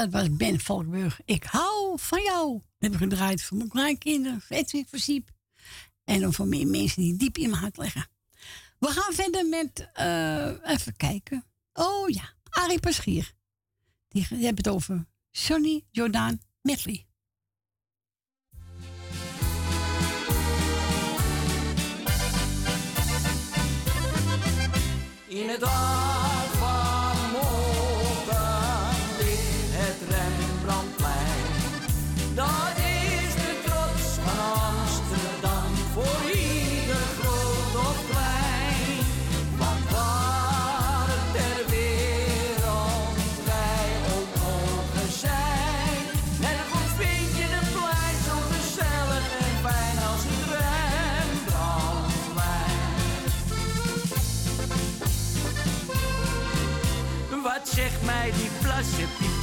Dat was Ben Volkburg. Ik hou van jou. Dat heb ik gedraaid voor mijn kleinkinderen, voor Edwin voorzien. En dan voor meer mensen die diep in mijn hart liggen. We gaan verder met, eh, even kijken. Oh ja, Ari Paschier. Die, die het over Sonny Jordaan Medley. In het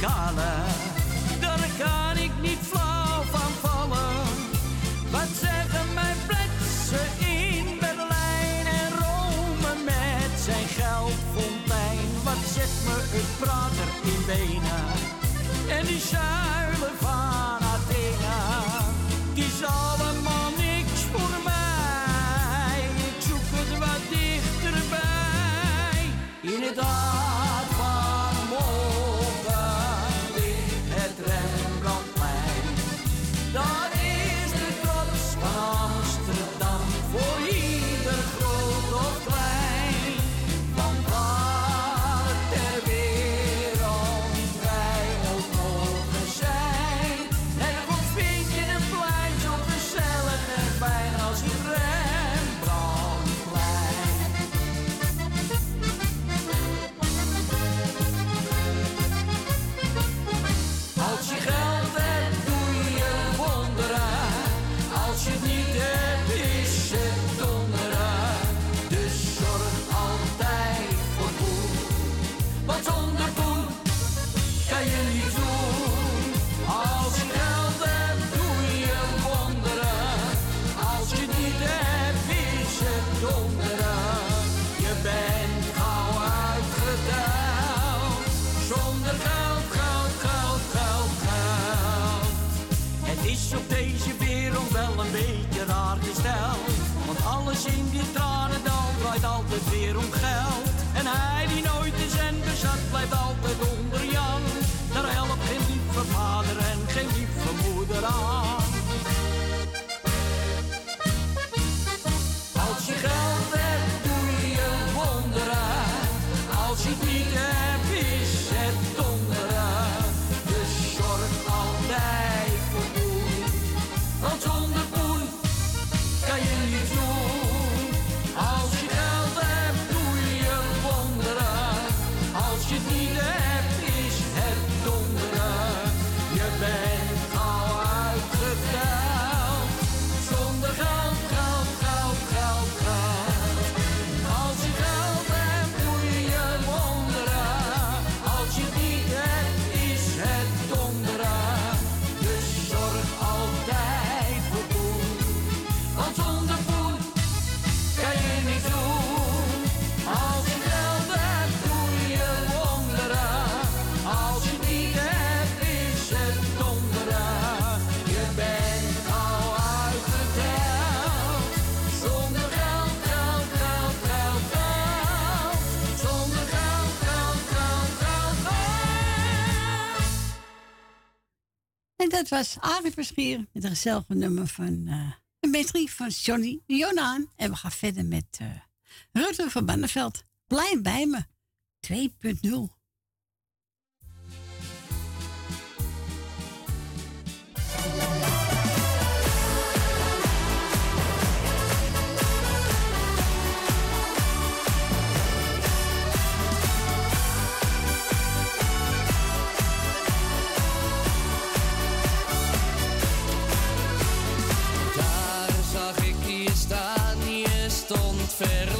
Gala. dat was Arie Verschier met een gezellig nummer van de een metrie van Johnny Jonaan. En we gaan verder met uh, Rutte van Banneveld. Blijf bij me. 2.0 ferro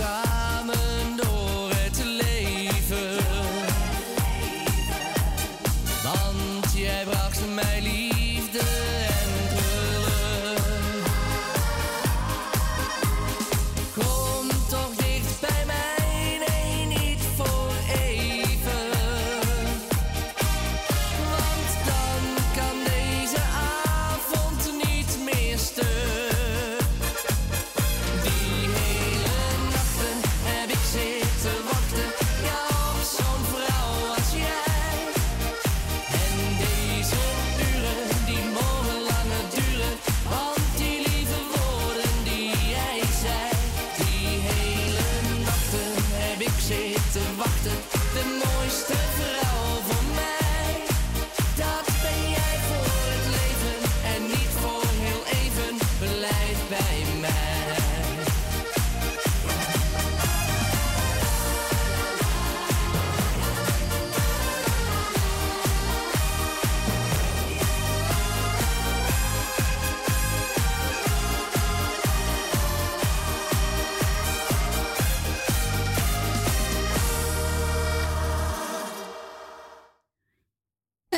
wij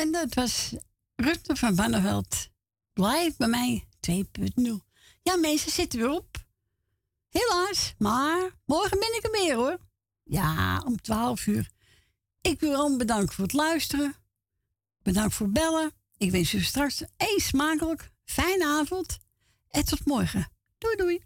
En dat was Rutte van Vanneveld. Blijf bij mij 2.0. Ja, mensen zitten weer op. Helaas, maar morgen ben ik er weer hoor. Ja, om 12 uur. Ik wil allemaal bedanken voor het luisteren. Bedankt voor het bellen. Ik wens u straks een smakelijk, fijne avond. En tot morgen. Doei doei.